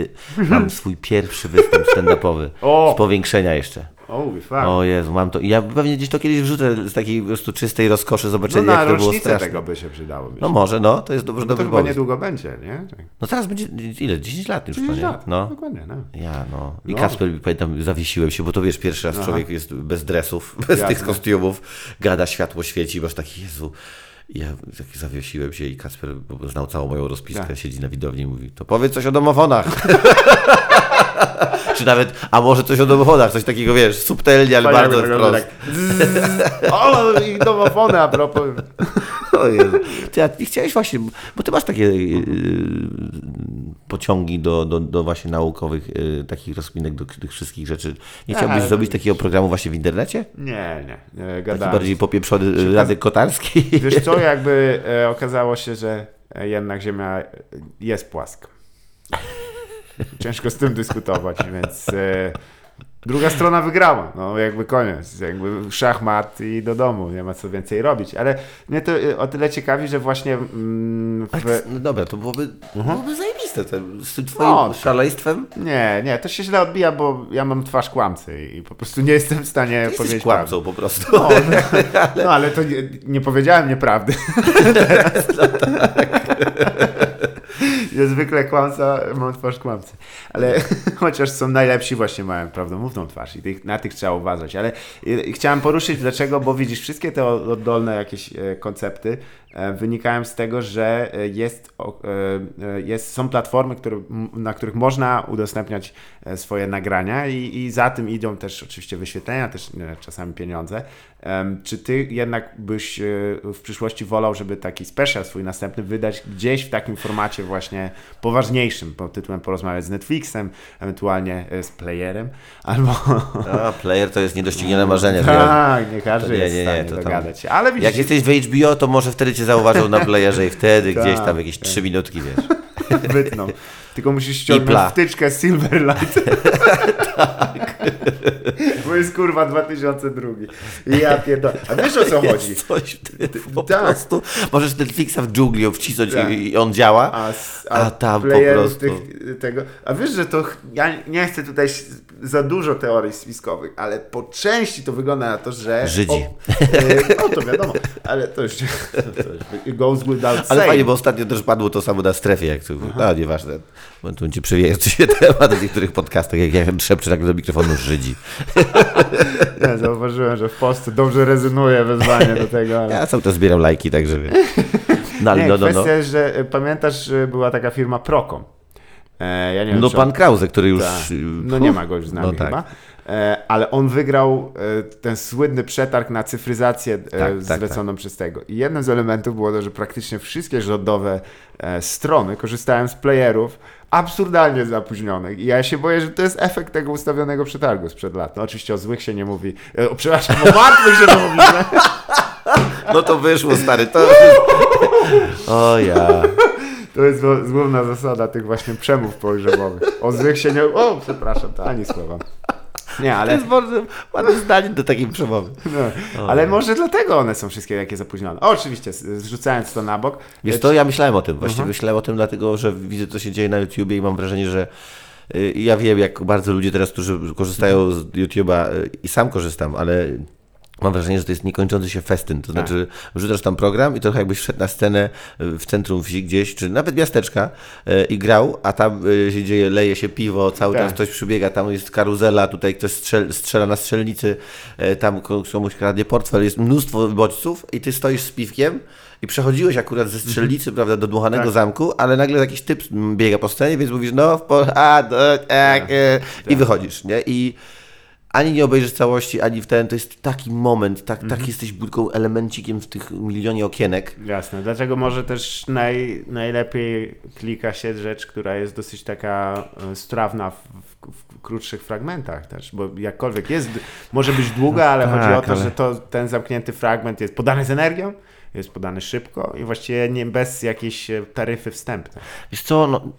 mam swój pierwszy występ stand-upowy. Z powiększenia jeszcze. O, fuck. O Jezu, mam to. Ja pewnie gdzieś to kiedyś wrzucę z takiej po prostu czystej rozkoszy, no zobaczenie na jak to było straszne. tego by się przydało. No może, no, to jest dobrze, to dobry chyba pomysł. niedługo będzie, nie? Tak. No teraz będzie, ile? 10 lat już, 10 to, nie? lat, No. dokładnie, no. Ja, no. I No. Kasper, pamiętam, zawiesiłem się, bo to wiesz, pierwszy raz Aha. człowiek jest bez dresów, bez Jasne. tych kostiumów, gada, światło świeci, masz taki, Jezu. Ja tak zawiesiłem się i Kasper znał całą moją rozpiskę, Tak. siedzi na widowni i mówi, to powiedz coś o domofonach. Czy nawet, a może coś o domofonach, coś takiego, wiesz, subtelnie, ale bardzo wprost. tak. O, i domofony a propos. O Jezu. Ty, a ty chciałeś właśnie, bo ty masz takie yy, pociągi do, do, do właśnie naukowych yy, takich rozkminek, do tych wszystkich rzeczy. Nie chciałbyś Ale- zrobić takiego programu właśnie w internecie? Nie, nie, nie Taki gadałem. bardziej popieprzony Radek Kotarski? Wiesz co, jakby e, okazało się, że jednak Ziemia jest płaska. Ciężko z tym dyskutować, więc e, druga strona wygrała. No jakby koniec, jakby szachmat i do domu, nie ma co więcej robić. Ale mnie to e, o tyle ciekawi, że właśnie mm, w... No dobra, to byłoby, byłoby zajebiste to, z tym twoim No. szaleństwem. Nie, nie, to się źle odbija, bo ja mam twarz kłamcy i po prostu nie jestem w stanie Ty powiedzieć kłamcą po prostu. prawdy. No, no ale to nie, nie powiedziałem nieprawdy. Ja zwykle kłamca, mam twarz kłamcy. Ale chociaż są najlepsi właśnie mają prawdomówną twarz i tych, na tych trzeba uważać. Ale y, chciałem poruszyć dlaczego, bo widzisz, wszystkie te oddolne jakieś e, koncepty e, wynikają z tego, że e, jest, e, e, jest, są platformy, które, na których można udostępniać e, swoje nagrania i, i za tym idą też oczywiście wyświetlenia, też e, czasami pieniądze. Czy ty jednak byś e, w przyszłości wolał, żeby taki special swój następny wydać gdzieś w takim formacie właśnie poważniejszym, pod tytułem porozmawiać z Netflixem, ewentualnie e, z playerem, albo... A, player to jest niedoścignione marzenie. Tak, nie każdy to nie, jest nie, w nie, stanie to tam- dogadać. Ale widzisz, Jak jesteś w HBO, to może wtedy cię zauważą na playerze i wtedy Tak, gdzieś tam jakieś tak. trzy minutki, wiesz. wytną. Tylko musisz ściągnąć wtyczkę Silverlight. Bo jest kurwa 2002. I ja pierdolę. A wiesz o co chodzi? Jest coś wtedy po Tak. prostu. Możesz Netflixa w dżungli wcisnąć Tak. i, on działa. A, s- A tam po prostu. Tych, tego. A wiesz, że to. Ja nie chcę tutaj za dużo teorii spiskowych, ale po części to wygląda na to, że. Żydzi. O, e, no to wiadomo, ale to już. To już goes without Ale saying. fajnie, bo ostatnio też padło to samo na strefie, jak tu, no nieważne. Tu ci przewieje się temat w niektórych podcastach, jak ja szepczę tak do mikrofonu Żydzi. Nie, zauważyłem, że w Polsce dobrze rezonuje wezwanie do tego, ale. Ja cały czas zbieram lajki, także wiem. No ale Nie, no, no, no. kwestia jest, że e, pamiętasz, była taka firma Procom. E, ja wiem, No pan Krause, który już... Tak. No nie ma go już z nami No tak. chyba. E, ale on wygrał e, ten słynny przetarg na cyfryzację e, Tak, tak, zleconą przez tego. I jednym z elementów było to, że praktycznie wszystkie rządowe e, strony korzystają z playerów absurdalnie zapóźnionych. I ja się boję, że to jest efekt tego ustawionego przetargu sprzed lat. No oczywiście o złych się nie mówi. E, o, przepraszam, o martwych się to mówi. że- No to wyszło, stary, to... O ja... To jest główna zasada tych właśnie przemów pogrzebowych. O złych się nie... O, przepraszam, to ani słowa. Nie, To ale... jest bardzo ładne zdanie do takiej przemowy. No, ale może dlatego one są wszystkie takie zapóźnione. O, oczywiście, zrzucając to na bok. Wiesz to ja myślałem o tym, właściwie myślałem o tym dlatego, że widzę co się dzieje na YouTubie i mam wrażenie, że y, ja wiem jak bardzo ludzie teraz, którzy korzystają z YouTube'a y, i sam korzystam, ale Mam wrażenie, że to jest niekończący się festyn. To znaczy, wrzucasz tam program i trochę jakbyś wszedł na scenę y, w centrum wsi gdzieś, czy nawet miasteczka y, i grał, a tam y, się dzieje, leje się piwo, cały Tak. czas ktoś przybiega, tam jest karuzela, tutaj ktoś strzel, strzela na strzelnicy, tam ko- komuś kradnie portfel, jest mnóstwo bodźców i ty stoisz z piwkiem i przechodziłeś akurat ze strzelnicy, prawda, do dmuchanego Tak. zamku, ale nagle jakiś typ biega po scenie, więc mówisz, no, w po, a, do, tak, e, i wychodzisz, nie? I ani nie obejrzysz całości, ani w ten, to jest taki moment, tak, tak jesteś tylko elemencikiem w tych milionie okienek. Jasne. Dlatego może też naj, najlepiej klika się rzecz, która jest dosyć taka e, strawna w, w, krótszych fragmentach też, bo jakkolwiek jest, może być długa, ale tak, chodzi o to, ale- że to, ten zamknięty fragment jest podany z energią, jest podany szybko i właściwie nie bez jakiejś e, taryfy wstępnej. Wiesz co, no,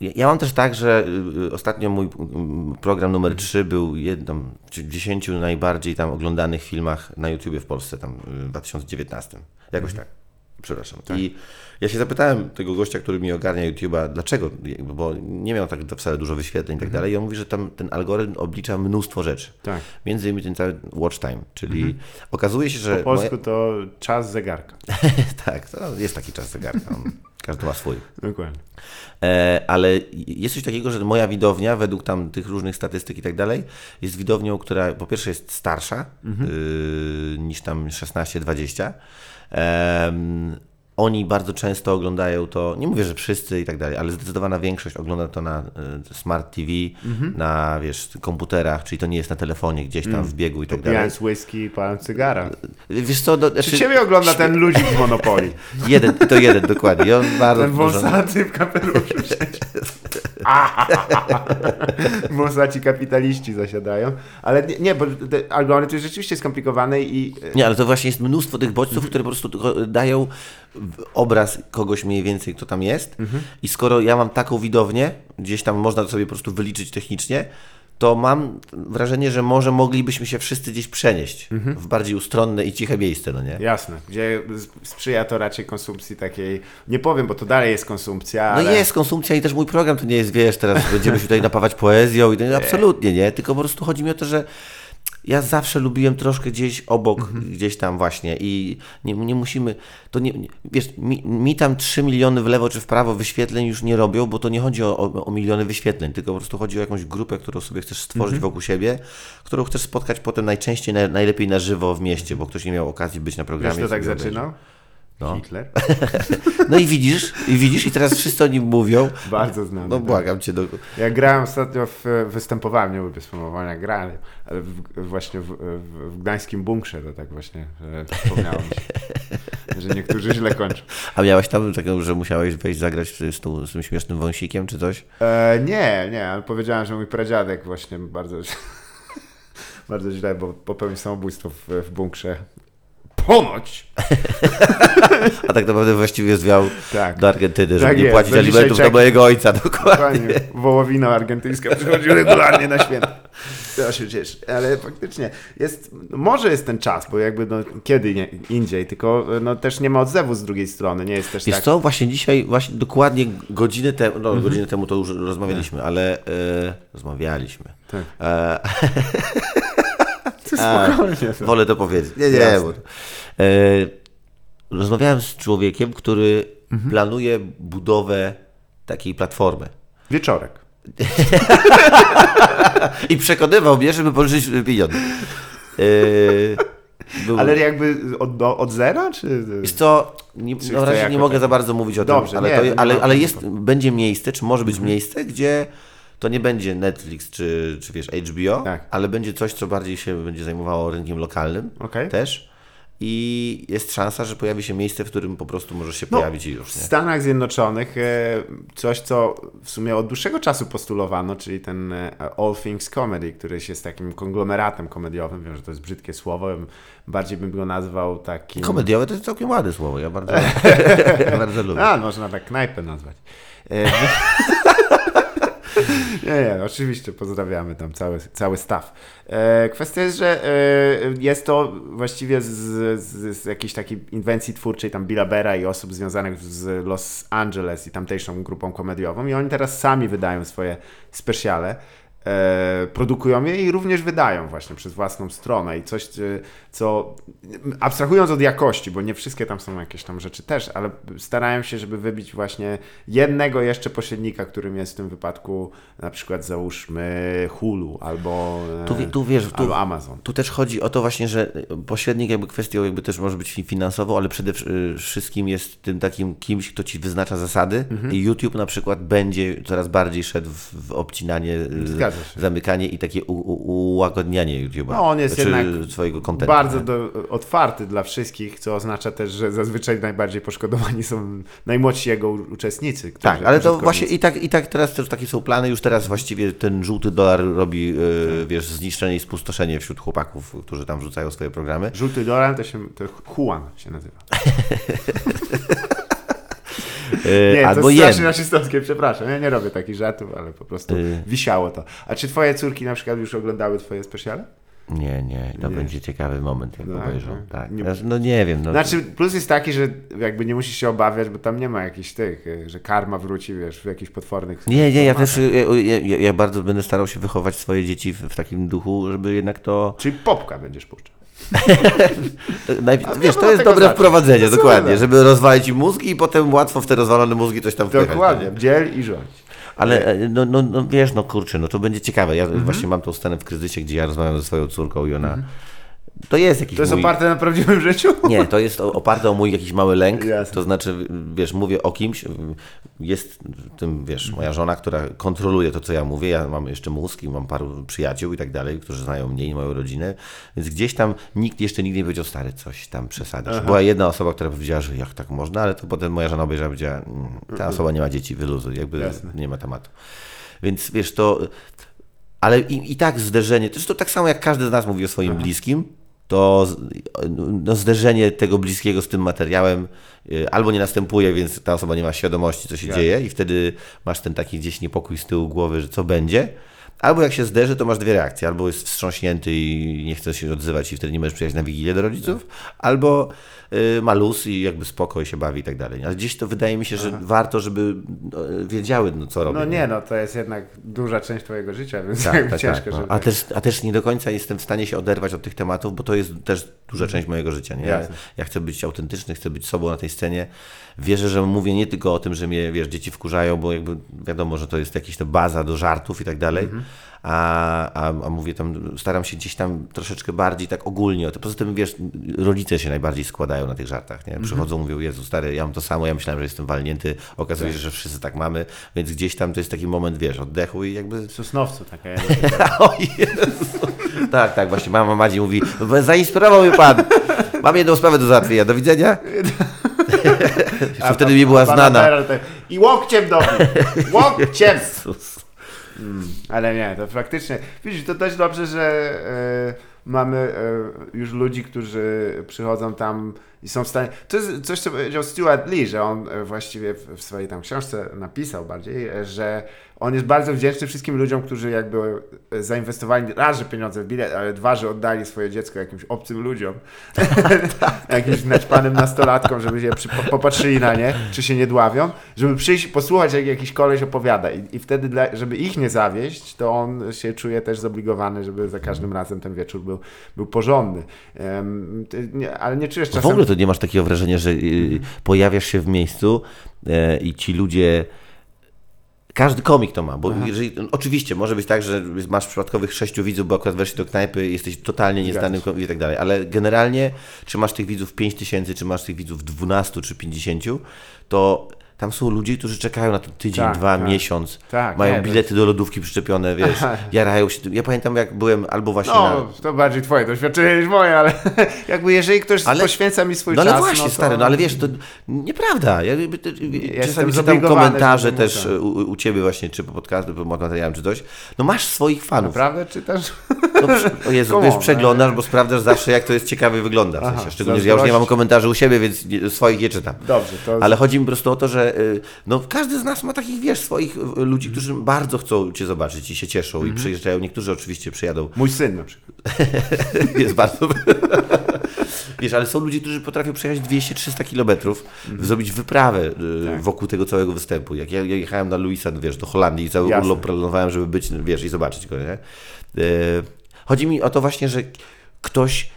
ja, mam też tak, że y, ostatnio mój mm, program numer 3 był jedną z 10 najbardziej tam oglądanych filmach na YouTubie w Polsce, tam y, w 2019. Jakoś tak. Przepraszam. I ja się zapytałem tego gościa, który mi ogarnia YouTube'a, dlaczego, bo nie miał tak wcale dużo wyświetleń i tak dalej. I on mówi, że tam ten algorytm oblicza mnóstwo rzeczy. Tak. Między innymi ten cały watch time, czyli okazuje się, że... Po polsku to czas zegarka. tak, to jest taki czas zegarka. Każdy ma swój. Dokładnie. E, ale jest coś takiego, że moja widownia, według tam tych różnych statystyk i tak dalej, jest widownią, która po pierwsze jest starsza y, niż tam 16-20. Oni bardzo często oglądają to, nie mówię, że wszyscy i tak dalej, ale zdecydowana większość ogląda to na y, smart TV, na wiesz, komputerach, czyli to nie jest na telefonie gdzieś tam w biegu i tak dalej. Popijając whisky i paląc cygara. Wiesz co, do, Czy znaczy, ciebie ogląda ten ludzik z Monopolii? jeden, to jeden dokładnie. I on bardzo Ten wąsaty w kapeluszu Wąsaci kapitaliści zasiadają. Ale nie, nie bo algorytm jest rzeczywiście skomplikowany i Nie, ale to właśnie jest mnóstwo tych bodźców, które po prostu dają obraz kogoś mniej więcej, kto tam jest. I skoro ja mam taką widownię, gdzieś tam można to sobie po prostu wyliczyć technicznie, to mam wrażenie, że może moglibyśmy się wszyscy gdzieś przenieść w bardziej ustronne i ciche miejsce, no nie? jasne, gdzie sprzyja to raczej konsumpcji takiej, nie powiem, bo to dalej jest konsumpcja, No ale... jest konsumpcja i też mój program to nie jest, wiesz, teraz będziemy się tutaj napawać poezją i to, absolutnie nie, tylko po prostu chodzi mi o to, że ja zawsze lubiłem troszkę gdzieś obok, Mhm. gdzieś tam właśnie i nie, nie musimy, to nie, nie wiesz, mi, mi tam 3 miliony w lewo czy w prawo wyświetleń już nie robią, bo to nie chodzi o, o, o miliony wyświetleń, tylko po prostu chodzi o jakąś grupę, którą sobie chcesz stworzyć Mhm. wokół siebie, którą chcesz spotkać potem najczęściej, naj, najlepiej na żywo w mieście, bo ktoś nie miał okazji być na programie. Wiesz, kto tak obejrzy. No. Hitler. No i widzisz, i widzisz, i teraz wszyscy o nim mówią. Bardzo znany. No tak. błagam cię, do, Ja grałem ostatnio, w, występowałem, nie lubię sformułowania, grałem, ale w, właśnie w, w, w gdańskim bunkrze, to tak właśnie że się, że niektórzy źle kończą. A miałeś tam taką, że musiałeś wejść zagrać z, tą, z tym śmiesznym wąsikiem czy coś? E, nie, nie, ale powiedziałem, że mój pradziadek właśnie bardzo, bardzo źle, bo popełnił samobójstwo w, w bunkrze. Ponoć! A tak naprawdę właściwie zwiał Tak. do Argentyny, żeby Tak nie jest, płacić do alimentów do czeka. mojego ojca. Dokładnie. Dokładnie. Wołowina argentyńska przychodzi regularnie na święta. To się cieszy. Ale faktycznie jest, może jest ten czas, bo jakby no, kiedy nie, indziej, tylko no, też nie ma odzewu z drugiej strony. Nie jest też Wiesz tak. co, właśnie dzisiaj, właśnie dokładnie godzinę temu, no godzinę temu to już rozmawialiśmy, ale e, rozmawialiśmy. Tak. E, Ty spokojnie. to. wolę to powiedzieć. Nie, nie. Jasne. Bo, e, rozmawiałem z człowiekiem, który Mhm. planuje budowę takiej platformy. Wieczorek. I przekonywał mnie, żeby pożyczyć pieniądze. Yy, był, Ale jakby od, od zera, czy... Wiesz co, nie, Czy na chce razie nie mogę tak- za bardzo mówić o Dobrze, tym, ale, nie, to, nie ale, ma ale jest, będzie miejsce, czy może być Mhm. miejsce, gdzie to nie będzie Netflix czy, czy wiesz, HBO, Tak. ale będzie coś, co bardziej się będzie zajmowało rynkiem lokalnym Okej. też. I jest szansa, że pojawi się miejsce, w którym po prostu możesz się No, pojawić i już. W Nie? Stanach Zjednoczonych e, coś, co w sumie od dłuższego czasu postulowano, czyli ten e, All Things Comedy, który jest takim konglomeratem komediowym. Wiem, że to jest brzydkie słowo, bardziej bym go nazwał takim... Komediowe to jest całkiem ładne słowo, ja bardzo, ja bardzo lubię. A, można tak knajpę nazwać. Nie, nie, oczywiście pozdrawiamy tam cały, cały staw. E, kwestia jest, że e, jest to właściwie z, z, z jakiejś takiej inwencji twórczej tam Billa Bera i osób związanych z Los Angeles i tamtejszą grupą komediową i oni teraz sami wydają swoje specjale. e, produkują je i również wydają właśnie przez własną stronę i coś, e, co abstrahując od jakości, bo nie wszystkie tam są jakieś tam rzeczy też, ale starają się, żeby wybić właśnie jednego jeszcze pośrednika, którym jest w tym wypadku na przykład załóżmy Hulu albo, e, Tu, tu wiesz, tu, albo Amazon. tu też chodzi o to właśnie, że pośrednik jakby kwestią jakby też może być finansowo, ale przede wszy- wszystkim jest tym takim kimś, kto ci wyznacza zasady Mhm. i YouTube na przykład będzie coraz bardziej szedł w, w obcinanie, y, zamykanie i takie u, u, ułagodnianie YouTube'a. No, on jest Znaczy, jednak swojego kontentu. Bardzo do, otwarty dla wszystkich, co oznacza też, że zazwyczaj najbardziej poszkodowani są najmłodsi jego uczestnicy. Tak, ale to właśnie i tak, i tak teraz też takie są plany. Już teraz właściwie ten żółty dolar robi, Tak. y, wiesz, zniszczenie i spustoszenie wśród chłopaków, którzy tam wrzucają swoje programy. Żółty dolar to, się, to Juan się nazywa. Y, Nie, Albo to strasznie rasistowskie, przepraszam. Ja nie robię takich żartów, ale po prostu Y. wisiało to. A czy twoje córki na przykład już oglądały twoje specjale? Nie, nie, to Nie. będzie ciekawy moment, jak Tak, obejrzą. tak. Tak. Nie- No nie wiem. No, Znaczy, plus jest taki, że jakby nie musisz się obawiać, bo tam nie ma jakichś tych, y, że karma wróci, wiesz, w jakichś potwornych... Nie, nie, ja też, y, ja, ja, ja bardzo będę starał się wychować swoje dzieci w, w takim duchu, żeby jednak to... Czyli popka będziesz puszczał. Wiesz, to jest dobre znaczenia. wprowadzenie, No dokładnie, cudem. żeby rozwalić mózgi i potem łatwo w te rozwalone mózgi coś tam wpychać. Dokładnie, dziel i rządź. Ale e, no, no, no wiesz, no kurczę, no to będzie ciekawe. Ja Mhm. właśnie mam tą scenę w kryzysie, gdzie ja rozmawiam ze swoją córką i ona... To jest jakiś To jest mój... oparte na prawdziwym życiu? Nie, to jest oparte o mój jakiś mały lęk. Jasne. To znaczy, wiesz, mówię o kimś, jest tym, wiesz, moja żona, która kontroluje to, co ja mówię. Ja mam jeszcze mózg i mam paru przyjaciół i tak dalej, którzy znają mnie i moją rodzinę. Więc gdzieś tam nikt jeszcze nigdy nie powiedział, stary, coś tam przesadzasz. Była jedna osoba, która powiedziała, że jak tak można, ale to potem moja żona obejrzała i powiedziała, "Mm, ta osoba nie ma dzieci, wyluzuj, jakby Jasne. nie ma tematu. Więc wiesz, to... Ale i, i tak zderzenie, to jest to tak samo jak każdy z nas mówi o swoim bliskim, to no, zderzenie tego bliskiego z tym materiałem y, albo nie następuje, więc ta osoba nie ma świadomości, co się Tak. dzieje i wtedy masz ten taki gdzieś niepokój z tyłu głowy, że co będzie. Albo jak się zderzy, to masz dwie reakcje. Albo jest wstrząśnięty i nie chce się odzywać i wtedy nie możesz przyjechać na Wigilię do rodziców, albo y, ma luz i jakby spoko i się bawi i tak dalej. Ale gdzieś to wydaje mi się, że warto, żeby no, wiedziały, no, co robią. No nie, no to jest jednak duża część twojego życia, więc Tak, jakby tak, ciężko, tak, no. żeby... a, też, a też nie do końca jestem w stanie się oderwać od tych tematów, bo to jest też duża część mojego życia. Nie? Ja, Mhm. Ja chcę być autentyczny, chcę być sobą na tej scenie. Wierzę, że mówię nie tylko o tym, że mnie wiesz, dzieci wkurzają, bo jakby wiadomo, że to jest jakaś to baza do żartów i tak dalej. Mhm. A, a, a mówię tam, staram się gdzieś tam troszeczkę bardziej tak ogólnie. to. Poza tym wiesz, rodzice się najbardziej składają na tych żartach. Mhm. Nie? Przychodzą, mówią, Jezu, stary, ja mam to samo, ja myślałem, że jestem walnięty, okazuje się, że wszyscy tak mamy, więc gdzieś tam to jest taki moment, wiesz, oddechu i jakby W Sosnowcu taka ja o Jezu. Tak, tak, właśnie mama Madzi mówi, zainspirował mnie pan. Mam jedną sprawę do załatwienia, do widzenia. Jeszcze wtedy mi była znana. I łokciem dobił. Łokciem! Mm, ale nie, to faktycznie. Widzisz, to też dobrze, że e, mamy e, już ludzi, którzy przychodzą tam i są w stanie. To jest coś, co powiedział Stuart Lee, że on e, właściwie w, w swojej tam książce napisał bardziej, że on jest bardzo wdzięczny wszystkim ludziom, którzy jakby e, zainwestowali raz, że pieniądze w bilet, ale dwa, że oddali swoje dziecko jakimś obcym ludziom, jakimś naćpanym nastolatkom, żeby się popatrzyli na nie, czy się nie dławią, żeby przyjść, posłuchać, jak jakiś koleś opowiada i, i wtedy, dla, żeby ich nie zawieść, to on się czuje też zobligowany, żeby za każdym razem ten wieczór był, był porządny. Ty, nie, ale nie czujesz W czasem... ogóle to nie masz takiego wrażenia, że y, pojawiasz się w miejscu e, i ci ludzie. Każdy komik to ma, bo jeżeli, oczywiście może być tak, że masz przypadkowych sześciu widzów, bo akurat weszli do knajpy, jesteś totalnie nieznanym i tak dalej, ale generalnie, czy masz tych widzów 5 tysięcy, czy masz tych widzów 12 czy 50, to tam są ludzie, którzy czekają na to tydzień, Tak, dwa, tak. miesiąc, Tak, mają nie, to bilety do lodówki przyczepione, wiesz, jarają się. Ja pamiętam, jak byłem albo właśnie na... No, to bardziej twoje doświadczenie niż moje, ale jakby jeżeli ktoś Ale- poświęca mi swój No ale czas... właśnie, no to... stary, no ale wiesz, to nieprawda. Ja, jestem czasami czytam komentarze też u, u ciebie właśnie, czy po podcastu, po materiałem, czy coś. No masz swoich fanów. Naprawdę czytasz? No, o Jezu, Come wiesz, on, przeglądasz, bo sprawdzasz zawsze, jak to jest ciekawie wygląda. W sensie. Aha, Szczególnie, że ja już nie mam komentarzy u siebie, więc swoich nie czytam. Dobrze, to... Ale chodzi mi po prostu o to, że że y, no, każdy z nas ma takich, wiesz, swoich y, ludzi, którzy bardzo chcą Cię zobaczyć i się cieszą i przyjeżdżają. Niektórzy oczywiście przyjadą Mój syn na przykład. jest bardzo. Wiesz, ale są ludzie, którzy potrafią przejechać 200-300 kilometrów, zrobić wyprawę y, Tak. wokół tego całego występu. Jak ja, ja jechałem na Luisa, wiesz, do Holandii i cały Jasne. urlop planowałem, żeby być, wiesz, i zobaczyć go, nie? Chodzi mi o to właśnie, że ktoś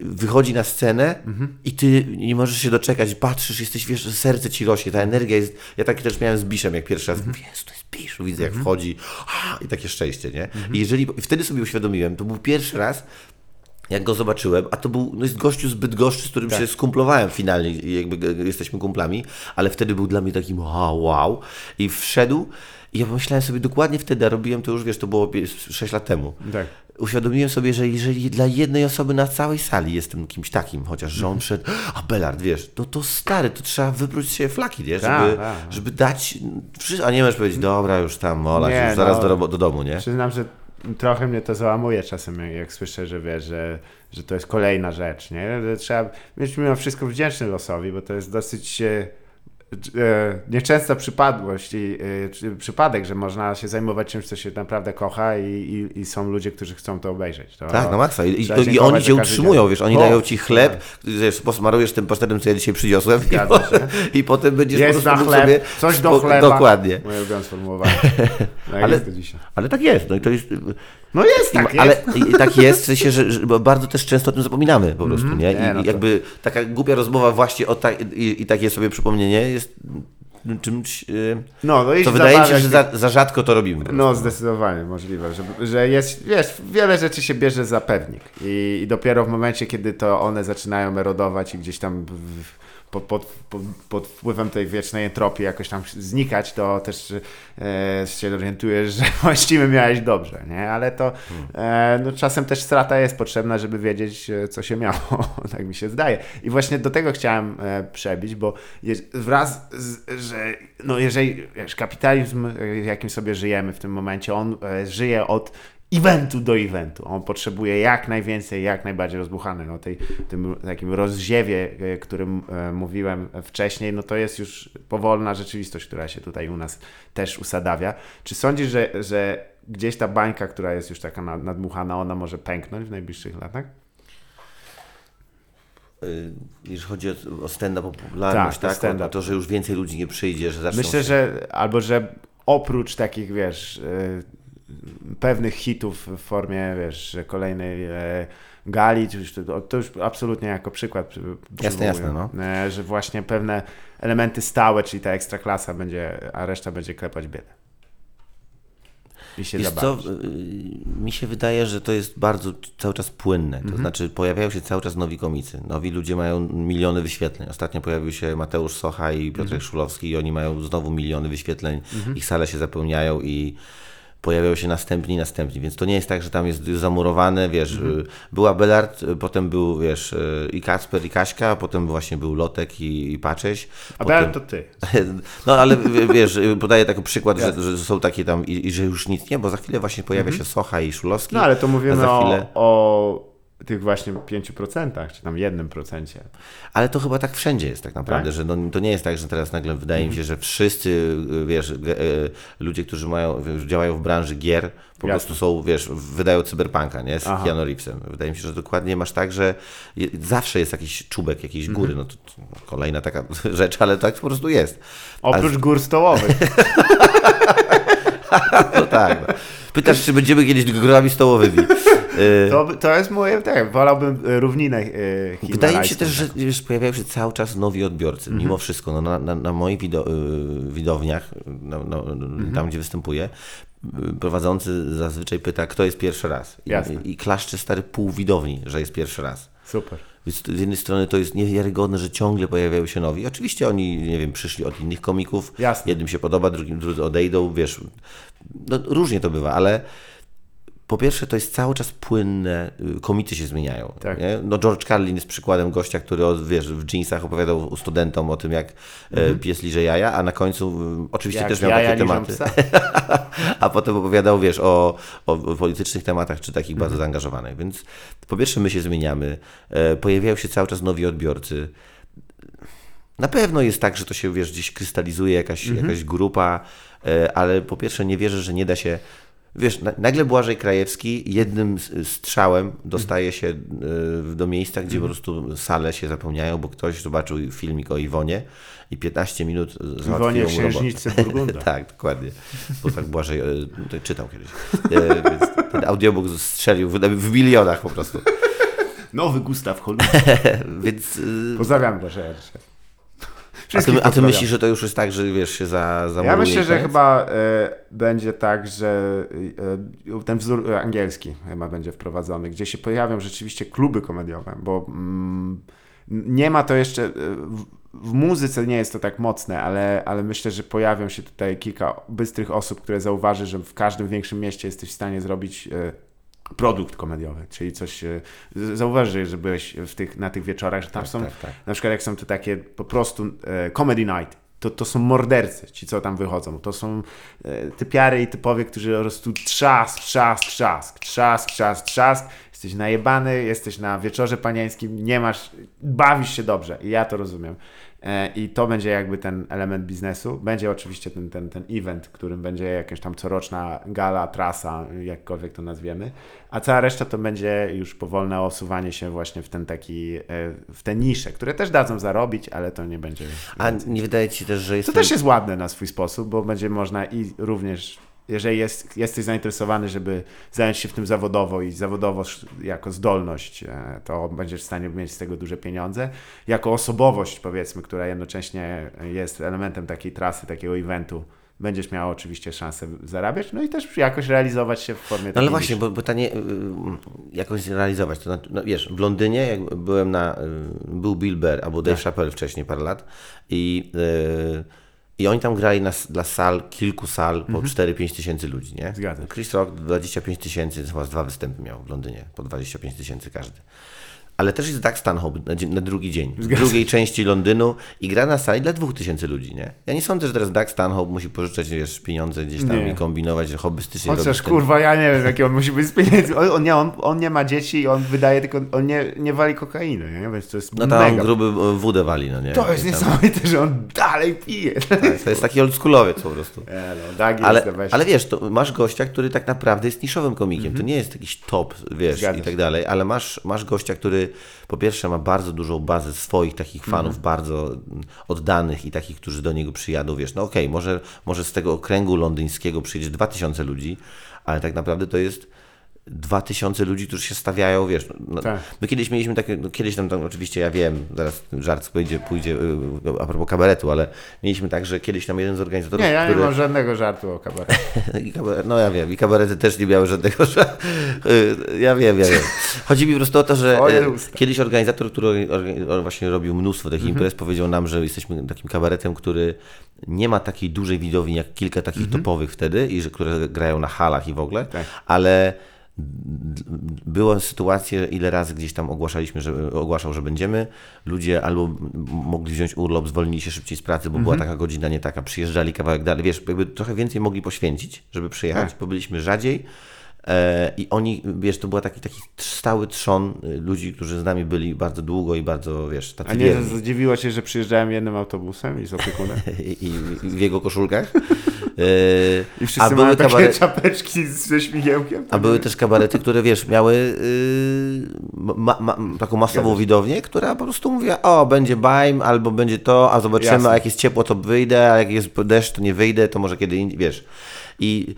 wychodzi na scenę Mhm. i ty nie możesz się doczekać, patrzysz, jesteś, wiesz, serce ci rośnie, ta energia jest, ja tak też miałem z Biszem, jak pierwszy raz, Mhm. jest, to jest Bisz, widzę jak wchodzi a, i takie szczęście, nie? I jeżeli, wtedy sobie uświadomiłem, to był pierwszy raz, jak go zobaczyłem, a to był, no jest gościu zbyt goszczy, z którym się skumplowałem finalnie, jakby g- jesteśmy kumplami, ale wtedy był dla mnie takim wow, wow. I wszedł i ja pomyślałem sobie dokładnie wtedy, a robiłem to już, wiesz, to było 6 lat temu. Tak. Uświadomiłem sobie, że jeżeli dla jednej osoby na całej sali jestem kimś takim, chociaż że on Mhm. przed, a Belard, wiesz, no to stary, to trzeba wypróć się flaki, nie? Tak, Żeby, tak. żeby dać, a nie możesz powiedzieć, dobra, już tam, mola, Nie, już zaraz no. do, do domu, nie? Przyznam, że trochę mnie to załamuje czasem, jak, słyszę, że wiesz, że, że to jest kolejna rzecz, nie? Że trzeba być mimo wszystko wdzięczny losowi, bo to jest dosyć e, nieczęsta przypadłość i e, czy- przypadek, że można się zajmować czymś, co się naprawdę kocha i, i, i są ludzie, którzy chcą to obejrzeć. To, Tak, na maksa. I, i, oni cię utrzymują, dzień. wiesz, oni O, dają ci chleb, tak. wiesz, posmarujesz tym pasztetem, co ja dzisiaj przyniosłem i, i potem będziesz Jest po na chleb, sobie... coś do chleba. Dokładnie. Moje ulubione sformułowanie. Ale-. Ale tak jest, no i to jest... No jest tak, ale jest. i, tak jest, w sensie, że, że bardzo też często o tym zapominamy po prostu, nie? I, Nie, no to- jakby taka głupia rozmowa właśnie o ta, i, i takie sobie przypomnienie jest czymś, yy, No, no co wydaje mi się, że za, za rzadko to robimy. No, zdecydowanie możliwe, że, że jest, wiesz, wiele rzeczy się bierze za pewnik I, i dopiero w momencie, kiedy to one zaczynają erodować i gdzieś tam w, pod, pod, pod, wpływem tej wiecznej entropii jakoś tam znikać, to też e, się orientujesz, że właściwie miałeś dobrze, nie? Ale to e, no, czasem też strata jest potrzebna, żeby wiedzieć, e, co się miało, tak mi się zdaje. I właśnie do tego chciałem e, przebić, bo wraz z, że no jeżeli wiesz, kapitalizm, e, jakim sobie żyjemy w tym momencie, on żyje od eventu do eventu. On potrzebuje jak najwięcej, jak najbardziej rozbuchany. No tej, tym takim rozziewie, e, którym e, mówiłem wcześniej, no to jest już powolna rzeczywistość, która się tutaj u nas też usadawia. Czy sądzisz, że, że gdzieś ta bańka, która jest już taka na- nadmuchana, ona może pęknąć w najbliższych latach? Y, Jeżeli chodzi o, o stand-up popularność, Tak, to tak, stand-up. o to, że już więcej ludzi nie przyjdzie, że zaczną Myślę, się... że albo że oprócz takich, wiesz, pewnych hitów w formie, wiesz, kolejnej e, gali, to, to już absolutnie jako przykład przy- Jasne, jasne, przywołuję, e, że właśnie pewne elementy stałe, czyli ta ekstraklasa będzie, a reszta będzie klepać biedę. I się Wiesz co, y, mi się wydaje, że to jest bardzo cały czas płynne. To Mhm. znaczy pojawiają się cały czas nowi komicy. Nowi ludzie mają miliony wyświetleń. Ostatnio pojawił się Mateusz Socha i Piotrek Mhm. Szulowski i oni mają znowu miliony wyświetleń. Ich sale się zapełniają i pojawiają się następni następni, więc to nie jest tak, że tam jest zamurowane, wiesz, Mhm. y, była Belard, y, potem był, wiesz, y, i Kacper i Kaśka, potem właśnie był Lotek i, i Pacześ. A potem... To ty. No ale wiesz, podaję taki przykład, że, że są takie tam i, i że już nic nie, bo za chwilę właśnie pojawia się Socha i Szulowski. No ale to mówimy za o, chwilę... o tych właśnie 5%, czy tam 1%. Ale to chyba tak wszędzie jest tak naprawdę, Tak? że no, to nie jest tak, że teraz nagle wydaje mi się, że wszyscy, y, wiesz, ge- y, ludzie, którzy mają, działają w branży gier, po Jasne. prostu są, wiesz, wydają cyberpunka, nie, z Aha. Keanu Reevesem. Wydaje mi się, że dokładnie masz tak, że zawsze jest jakiś czubek, jakiejś Mhm. góry, no to, to kolejna taka rzecz, ale tak po prostu jest. Oprócz gór stołowych. No tak. No. Pytasz, czy będziemy kiedyś górami stołowymi. Y, To, to jest moje, tak, wolałbym e, równinę e, Wydaje mi się himalajską. też, że wiesz, pojawiają się cały czas nowi odbiorcy. Mimo wszystko, no, na, na, na moich wido, y, widowniach, na, na, tam gdzie występuję, prowadzący zazwyczaj pyta, kto jest pierwszy raz. Jasne. I, I klaszcze stary pół widowni, że jest pierwszy raz. Super. Więc z jednej strony to jest niewiarygodne, że ciągle pojawiają się nowi. Oczywiście oni, nie wiem, przyszli od innych komików. Jasne. Jednym się podoba, drugim drudzy odejdą, wiesz. No, różnie to bywa, ale po pierwsze to jest cały czas płynne, y, komity się zmieniają. Tak. No George Carlin jest przykładem gościa, który wiesz, w jeansach opowiadał studentom o tym, jak e, pies liże jaja, a na końcu y, oczywiście Mhm. Jak też miał takie tematy. A potem opowiadał, wiesz, o, o politycznych tematach, czy takich Mhm. bardzo zaangażowanych. Więc po pierwsze my się zmieniamy, e, pojawiają się cały czas nowi odbiorcy. Na pewno jest tak, że to się, wiesz, gdzieś krystalizuje jakaś, jakaś grupa, e, ale po pierwsze nie wierzę, że nie da się... Wiesz, na- nagle Błażej Krajewski jednym strzałem dostaje się e, do miejsca, gdzie po prostu sale się zapełniają, bo ktoś zobaczył filmik o Iwonie i 15 minut załatwiło Iwonie mu. Księżniczce Burgunda. tak, dokładnie. Bo tak Błażej e, to czytał kiedyś. E, więc ten audiobook strzelił w, milionach po prostu. Nowy Gustaw Holub. Więc... Pozdrawiam Boże dzisiaj. A Wszystkich ty, a ty myślisz, że to już jest tak, że wiesz, się za, zamuruje Ja myślę, że chyba e, będzie tak, że e, ten wzór e, angielski chyba będzie wprowadzony, gdzie się pojawią rzeczywiście kluby komediowe, bo mm, nie ma to jeszcze. e, W, muzyce nie jest to tak mocne, ale, ale myślę, że pojawią się tutaj kilka bystrych osób, które zauważy, że w każdym większym mieście jesteś w stanie zrobić produkt komediowy, czyli coś. e, z- Zauważy, że byłeś w tych, na tych wieczorach, że tam są tak, tak. na przykład jak są to takie po prostu e, comedy night, to, to są mordercy, ci co tam wychodzą. To są e, typiary i typowie, którzy po prostu trzask, trzask, trzask, trzask, trzask, trzask. Jesteś najebany, jesteś na wieczorze panieńskim, nie masz, bawisz się dobrze i ja to rozumiem. E, I to będzie jakby ten element biznesu. Będzie oczywiście ten, ten, ten event, którym będzie jakaś tam coroczna gala, trasa, jakkolwiek to nazwiemy. A cała reszta to będzie już powolne osuwanie się właśnie w ten taki, e, w te nisze, które też dadzą zarobić, ale to nie będzie. A nie wydaje ci też, że jest... To też jest ładne na swój sposób, bo będzie można i również, jeżeli jest, jesteś zainteresowany, żeby zająć się w tym zawodowo i zawodowo jako zdolność, e, to będziesz w stanie mieć z tego duże pieniądze. Jako osobowość, powiedzmy, która jednocześnie jest elementem takiej trasy, takiego eventu, będziesz miał oczywiście szansę zarabiać, no i też jakoś realizować się w formie No ale właśnie, bo pytanie, y, y, jakoś zrealizować. To no wiesz, w Londynie jak byłem na, y, był Bill Burr albo Dave Chappelle wcześniej parę lat i, y, i oni tam grali na, dla sal, kilku sal po 4-5 tysięcy ludzi, nie? Zgadza się. Chris Rock 25 tysięcy, chyba z dwa występy miał w Londynie, po 25 tysięcy każdy. Ale też jest Doug Stanhope na, na drugi dzień, w drugiej części Londynu i gra na sali dla dwóch tysięcy ludzi, nie? Ja nie sądzę, że teraz Doug Stanhope musi pożyczać wiesz, pieniądze gdzieś tam Nie. i kombinować, że hobbystycznie Chociaż kurwa, ja nie wiem, jaki on musi być z pieniędzy. On, on, nie, on, on nie ma dzieci i on wydaje tylko, on nie, nie wali kokainy, nie? Więc to jest No tam mega. gruby e, wódę wali, no nie? To jest tam, niesamowite, że on dalej pije. tak, to jest taki oldschoolowiec po prostu. Nie, no, Ale, jest ale wiesz, to masz gościa, który tak naprawdę jest niszowym komikiem. To nie jest jakiś top, wiesz, Zgadza i tak dalej, ale masz, masz gościa, który po pierwsze ma bardzo dużą bazę swoich takich fanów, bardzo mm, oddanych i takich, którzy do niego przyjadą, wiesz, no okej, może, może z tego okręgu londyńskiego przyjedzie 2000 ludzi, ale tak naprawdę to jest 2000 ludzi, którzy się stawiają, wiesz, no, Tak. my kiedyś mieliśmy takie, no kiedyś tam, tam oczywiście ja wiem, zaraz żart pójdzie, pójdzie y, a propos kabaretu, ale mieliśmy tak, że kiedyś tam jeden z organizatorów, Nie, ja nie który... mam żadnego żartu o kabarecie. No ja wiem, i kabarety też nie miały żadnego ża- y, Ja wiem, ja wiem. Chodzi mi po prostu o to, że usta. kiedyś organizator, który właśnie robił mnóstwo takich imprez, powiedział nam, że jesteśmy takim kabaretem, który nie ma takiej dużej widowni jak kilka takich topowych wtedy, i że które grają na halach i w ogóle, Tak. ale była sytuacja, ile razy gdzieś tam ogłaszaliśmy, że ogłaszał, że będziemy. Ludzie albo mogli wziąć urlop, zwolnili się szybciej z pracy, bo była taka godzina, nie taka, przyjeżdżali kawałek dalej. Wiesz, jakby trochę więcej mogli poświęcić, żeby przyjechać, Tak. bo byliśmy rzadziej. E, I oni, wiesz, to był taki, taki stały trzon y, ludzi, którzy z nami byli bardzo długo i bardzo, wiesz, tacy A nie wierni. zdziwiło cię, że przyjeżdżałem jednym autobusem i z opiekunem? I, i, w jego koszulkach. E, I a wszyscy były mają takie kabaret- czapeczki ze śmigiełkiem? A były też kabarety, które wiesz, miały yy, ma, ma, taką masową się. widownię, która po prostu mówiła, o, będzie bajm, albo będzie to, a zobaczymy, Jasne. a jak jest ciepło, to wyjdę, a jak jest deszcz, to nie wyjdę, to może kiedy indziej, wiesz. I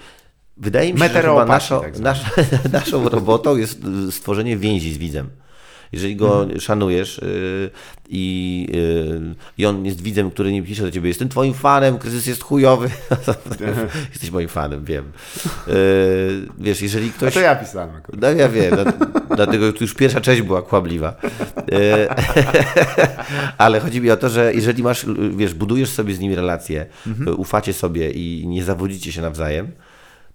wydaje mi się, że chyba naszą, tak nasza, naszą robotą jest stworzenie więzi z widzem. Jeżeli go Mhm. szanujesz y, i, y, i on jest widzem, który nie pisze do ciebie, jestem twoim fanem, kryzys jest chujowy. Jesteś moim fanem, wiem. Y, wiesz, jeżeli A ktoś... to ja pisałem akurat. No ja wiem, dla- dlatego już pierwsza część była kłabliwa. Ale chodzi mi o to, że jeżeli masz, wiesz, budujesz sobie z nimi relacje, ufacie sobie i nie zawodzicie się nawzajem,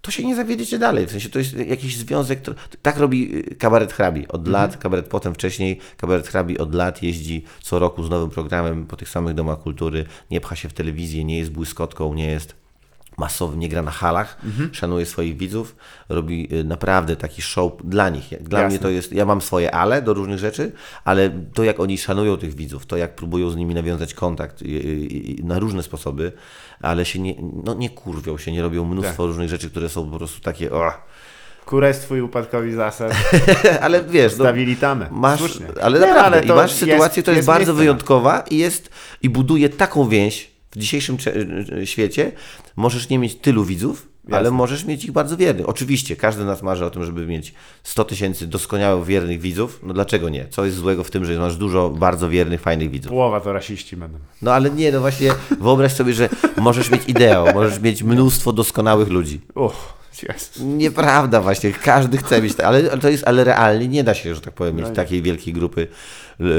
to się nie zawiedziecie dalej. W sensie to jest jakiś związek. To, tak robi y, kabaret hrabi od lat, kabaret potem wcześniej. Kabaret hrabi od lat jeździ co roku z nowym programem po tych samych domach kultury, nie pcha się w telewizję, nie jest błyskotką, nie jest masowy, nie gra na halach, Mhm. szanuje swoich widzów, robi y, naprawdę taki show dla nich. Dla Jasne. mnie to jest, ja mam swoje ale do różnych rzeczy, ale to jak oni szanują tych widzów, to jak próbują z nimi nawiązać kontakt y, y, na różne sposoby, ale się nie, no nie kurwią się, nie robią mnóstwo Tak. różnych rzeczy, które są po prostu takie, o. Kura jest twój upadkowi zasad. ale wiesz, no, Stawili tamę. Masz, Słusznie. ale Nie, naprawdę, ale i masz sytuację, to jest, jest bardzo miejsce wyjątkowa i jest i buduje taką więź w dzisiejszym świecie. Możesz nie mieć tylu widzów, ale Jasne. możesz mieć ich bardzo wiernych. Oczywiście, każdy z nas marzy o tym, żeby mieć 100 tysięcy doskonałych, wiernych widzów. No dlaczego nie? Co jest złego w tym, że masz dużo bardzo wiernych, fajnych widzów? Połowa to rasiści będą. No ale nie, no właśnie wyobraź sobie, że możesz mieć ideał, możesz mieć mnóstwo doskonałych ludzi. Uch, jest. Nieprawda właśnie, każdy chce mieć, ale ale to jest, ale realnie nie da się, że tak powiem, mieć No takiej wielkiej grupy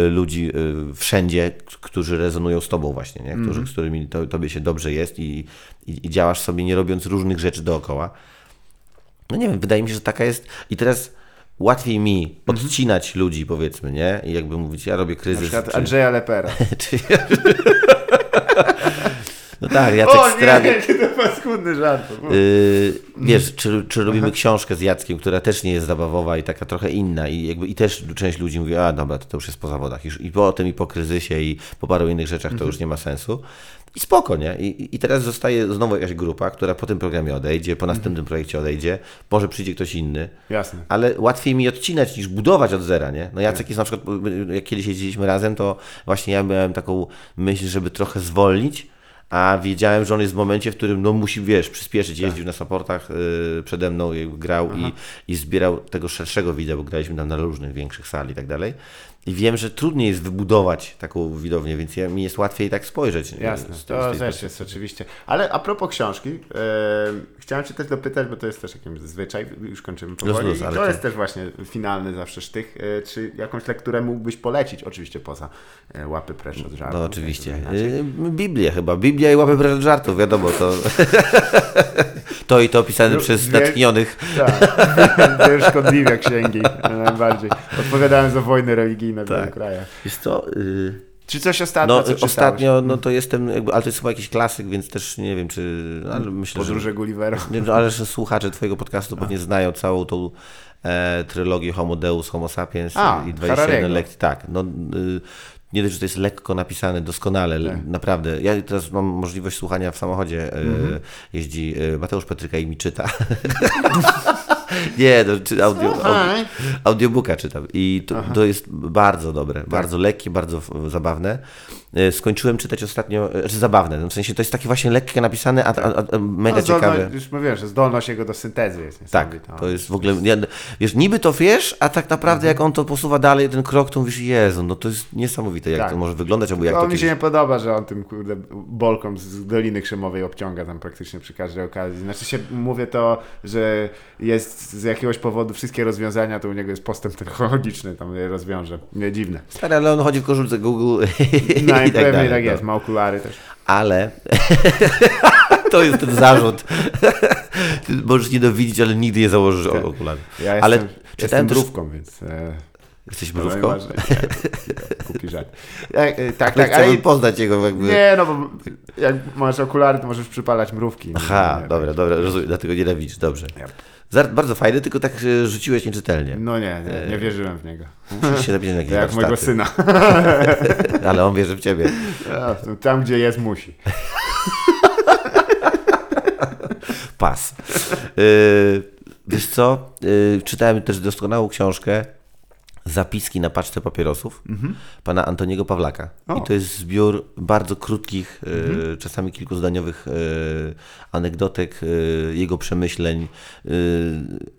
ludzi y, wszędzie, którzy rezonują z tobą właśnie, nie? Którzy, z którymi to, tobie się dobrze jest i, i, i działasz sobie nie robiąc różnych rzeczy dookoła. No nie wiem, wydaje mi się, że taka jest i teraz łatwiej mi odcinać ludzi powiedzmy, nie? I jakby mówić, ja robię Na kryzys. przykład czy- Andrzeja Lepera. czy- tak, Jacek Strawik. to paskudny żart. Yy, wiesz, czy, czy robimy książkę z Jackiem, która też nie jest zabawowa i taka trochę inna i jakby i też część ludzi mówi, a dobra, to, to już jest po zawodach Już, i po tym i po kryzysie i po paru innych rzeczach to już nie ma sensu. I spoko, nie? I, I teraz zostaje znowu jakaś grupa, która po tym programie odejdzie, po następnym projekcie odejdzie, może przyjdzie ktoś inny. Jasne. Ale łatwiej mi odcinać niż budować od zera, nie? No Jacek jest na przykład, jak kiedyś jeździliśmy razem, to właśnie ja miałem taką myśl, żeby trochę zwolnić, a wiedziałem, że on jest w momencie, w którym no musi, wiesz, przyspieszyć, jeździł na supportach yy, przede mną, grał i, i zbierał tego szerszego wideo, bo graliśmy tam na różnych większych sali i tak dalej. I wiem, że trudniej jest wybudować taką widownię, więc ja, mi jest łatwiej tak spojrzeć. Jasne, z z to tej też jest oczywiście. Ale a propos książki, chciałem Cię też dopytać, bo to jest też jakiś zwyczaj, już kończymy powoli. luz, ale to jest też właśnie finalny zawsze sztych. E, czy jakąś lekturę mógłbyś polecić? Oczywiście poza e, łapy precz od żartu. No oczywiście. jakby inaczej. Yy, Biblię chyba. Biblia i łapy prezent żartów, wiadomo. To, to i to opisane No, przez wie- natchnionych. Tak, to już szkodliwe księgi, najbardziej. Odpowiadałem za wojny religijne w Tak. wielu krajach. Jest to... Yy... Czy coś ostatnio, No co ostatnio, no to jestem, jakby, ale to jest chyba jakiś klasyk, więc też nie wiem, czy, ale myślę, że, Podróże Gullivera. nie, no, ale że słuchacze twojego podcastu pewnie znają całą tą e, trylogię Homo Deus, Homo Sapiens A, i 21 Harariego. lekcji. Tak, no y, nie dość, że to jest lekko napisane, doskonale, Tak. naprawdę. Ja teraz mam możliwość słuchania w samochodzie, e, Mhm. jeździ e, Mateusz Petryka i mi czyta. nie, no, czy audio, audio, audiobooka czytam i to, to jest bardzo dobre, Tak. bardzo lekkie, bardzo zabawne. E, Skończyłem czytać ostatnio, e, czy zabawne, no w sensie to jest takie właśnie lekkie napisane, a, a, a mega No, ciekawe. zdolność, już mówiłem, że zdolność jego do syntezy jest Tak, to jest w ogóle, ja, wiesz, niby to wiesz, a tak naprawdę jak on to posuwa dalej, ten krok, to mówisz, Jezu, no to jest niesamowite, jak Tak. to może wyglądać, albo jak to to mi się kiedyś... nie podoba, że on tym kurde bolką z Doliny Krzemowej obciąga tam praktycznie przy każdej okazji. Znaczy się mówię to, że jest z jakiegoś powodu wszystkie rozwiązania, to u niego jest postęp technologiczny, tam je rozwiąże. Nie dziwne. Stary, ale on chodzi w koszulce Google i No i tak pewnie dalej. tak no. jest, ma okulary też. Ale to jest ten zarzut. Ty możesz nie dowiedzieć, ale nigdy nie założysz Tak. okularów. Ja jestem, Ale jestem też- mrówką, więc... E, Jesteś mrówką? Nie, Głupi żart. E, e, tak, Tak, tak, ale... chciałbym poznać jego jakby... Nie, no bo jak masz okulary, to możesz przypalać mrówki. Aha, Nie, nie, dobra, dobra, rozumiem, dlatego nienawidzisz, dobrze. Yep. Bardzo fajny, tylko tak e, rzuciłeś nieczytelnie. No nie, nie, nie wierzyłem w niego. Musisz się napisać na jakieś Jak mojego syna. Ale on wierzy w ciebie. To Tam, gdzie jest, musi. Pas. Yy, wiesz co? Yy, czytałem też doskonałą książkę Zapiski na paczce papierosów pana Antoniego Pawlaka. O. I to jest zbiór bardzo krótkich, yy, czasami kilkuzdaniowych yy, anegdotek, yy, jego przemyśleń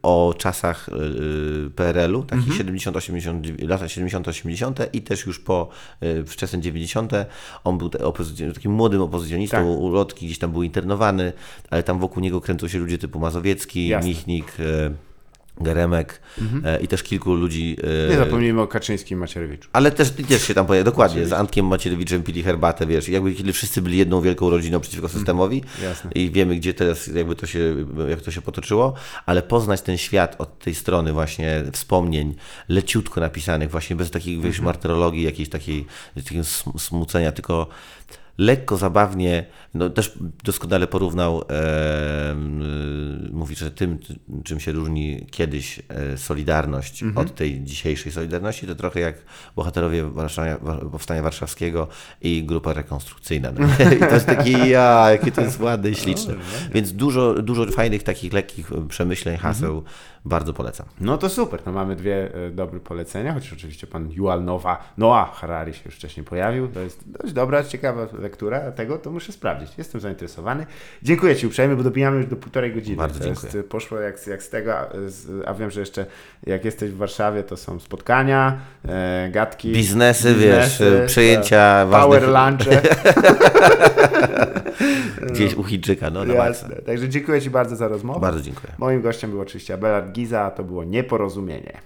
o czasach PRL-u, takich 70, 80, lata 70, 80 i też już po wczesne 90. On był takim młodym opozycjonistą, Tak. ulotki, gdzieś tam był internowany, ale tam wokół niego kręcą się ludzie typu Mazowiecki, Jasne. Michnik, e, Geremek e, i też kilku ludzi. e, Nie zapomnijmy o Kaczyńskim Macierewiczu. ale też, też się tam pojawia, dokładnie, z Antkiem Macierewiczem pili herbatę, wiesz, jakby kiedy wszyscy byli jedną wielką rodziną przeciwko systemowi Jasne. i wiemy, gdzie teraz jakby to się, jak to się potoczyło, ale poznać ten świat od tej strony właśnie wspomnień, leciutko napisanych, właśnie bez takiej, wiesz, martyrologii, jakiejś takiej, takiego smucenia, tylko lekko zabawnie, no też doskonale porównał, e, m, mówi, że tym, czym się różni kiedyś e, Solidarność od tej dzisiejszej Solidarności, to trochę jak bohaterowie Warszawa, Powstania Warszawskiego i grupa rekonstrukcyjna. No. I to jest taki, ja, jakie to jest ładne i śliczne. Więc dużo, dużo fajnych takich lekkich przemyśleń, haseł, bardzo polecam. No to super, to mamy dwie e, dobre polecenia, chociaż oczywiście pan Yuval Noah, Noah Harari się już wcześniej pojawił. To jest dość dobra, ciekawa lektura tego, to muszę sprawdzić. Jestem zainteresowany. Dziękuję Ci uprzejmie, bo dobijamy już do półtorej godziny. Bardzo dziękuję. Jest, poszło jak, jak z tego, a, wiem, że jeszcze jak jesteś w Warszawie, to są spotkania, e, gadki. Biznesy, wiesz, przejęcia e, Power ważnych- lunche. Gdzieś u Chińczyka, no na. Jasne. Także dziękuję Ci bardzo za rozmowę. Bardzo dziękuję. Moim gościem był oczywiście Abelard Giza, to było Nieporozumienie.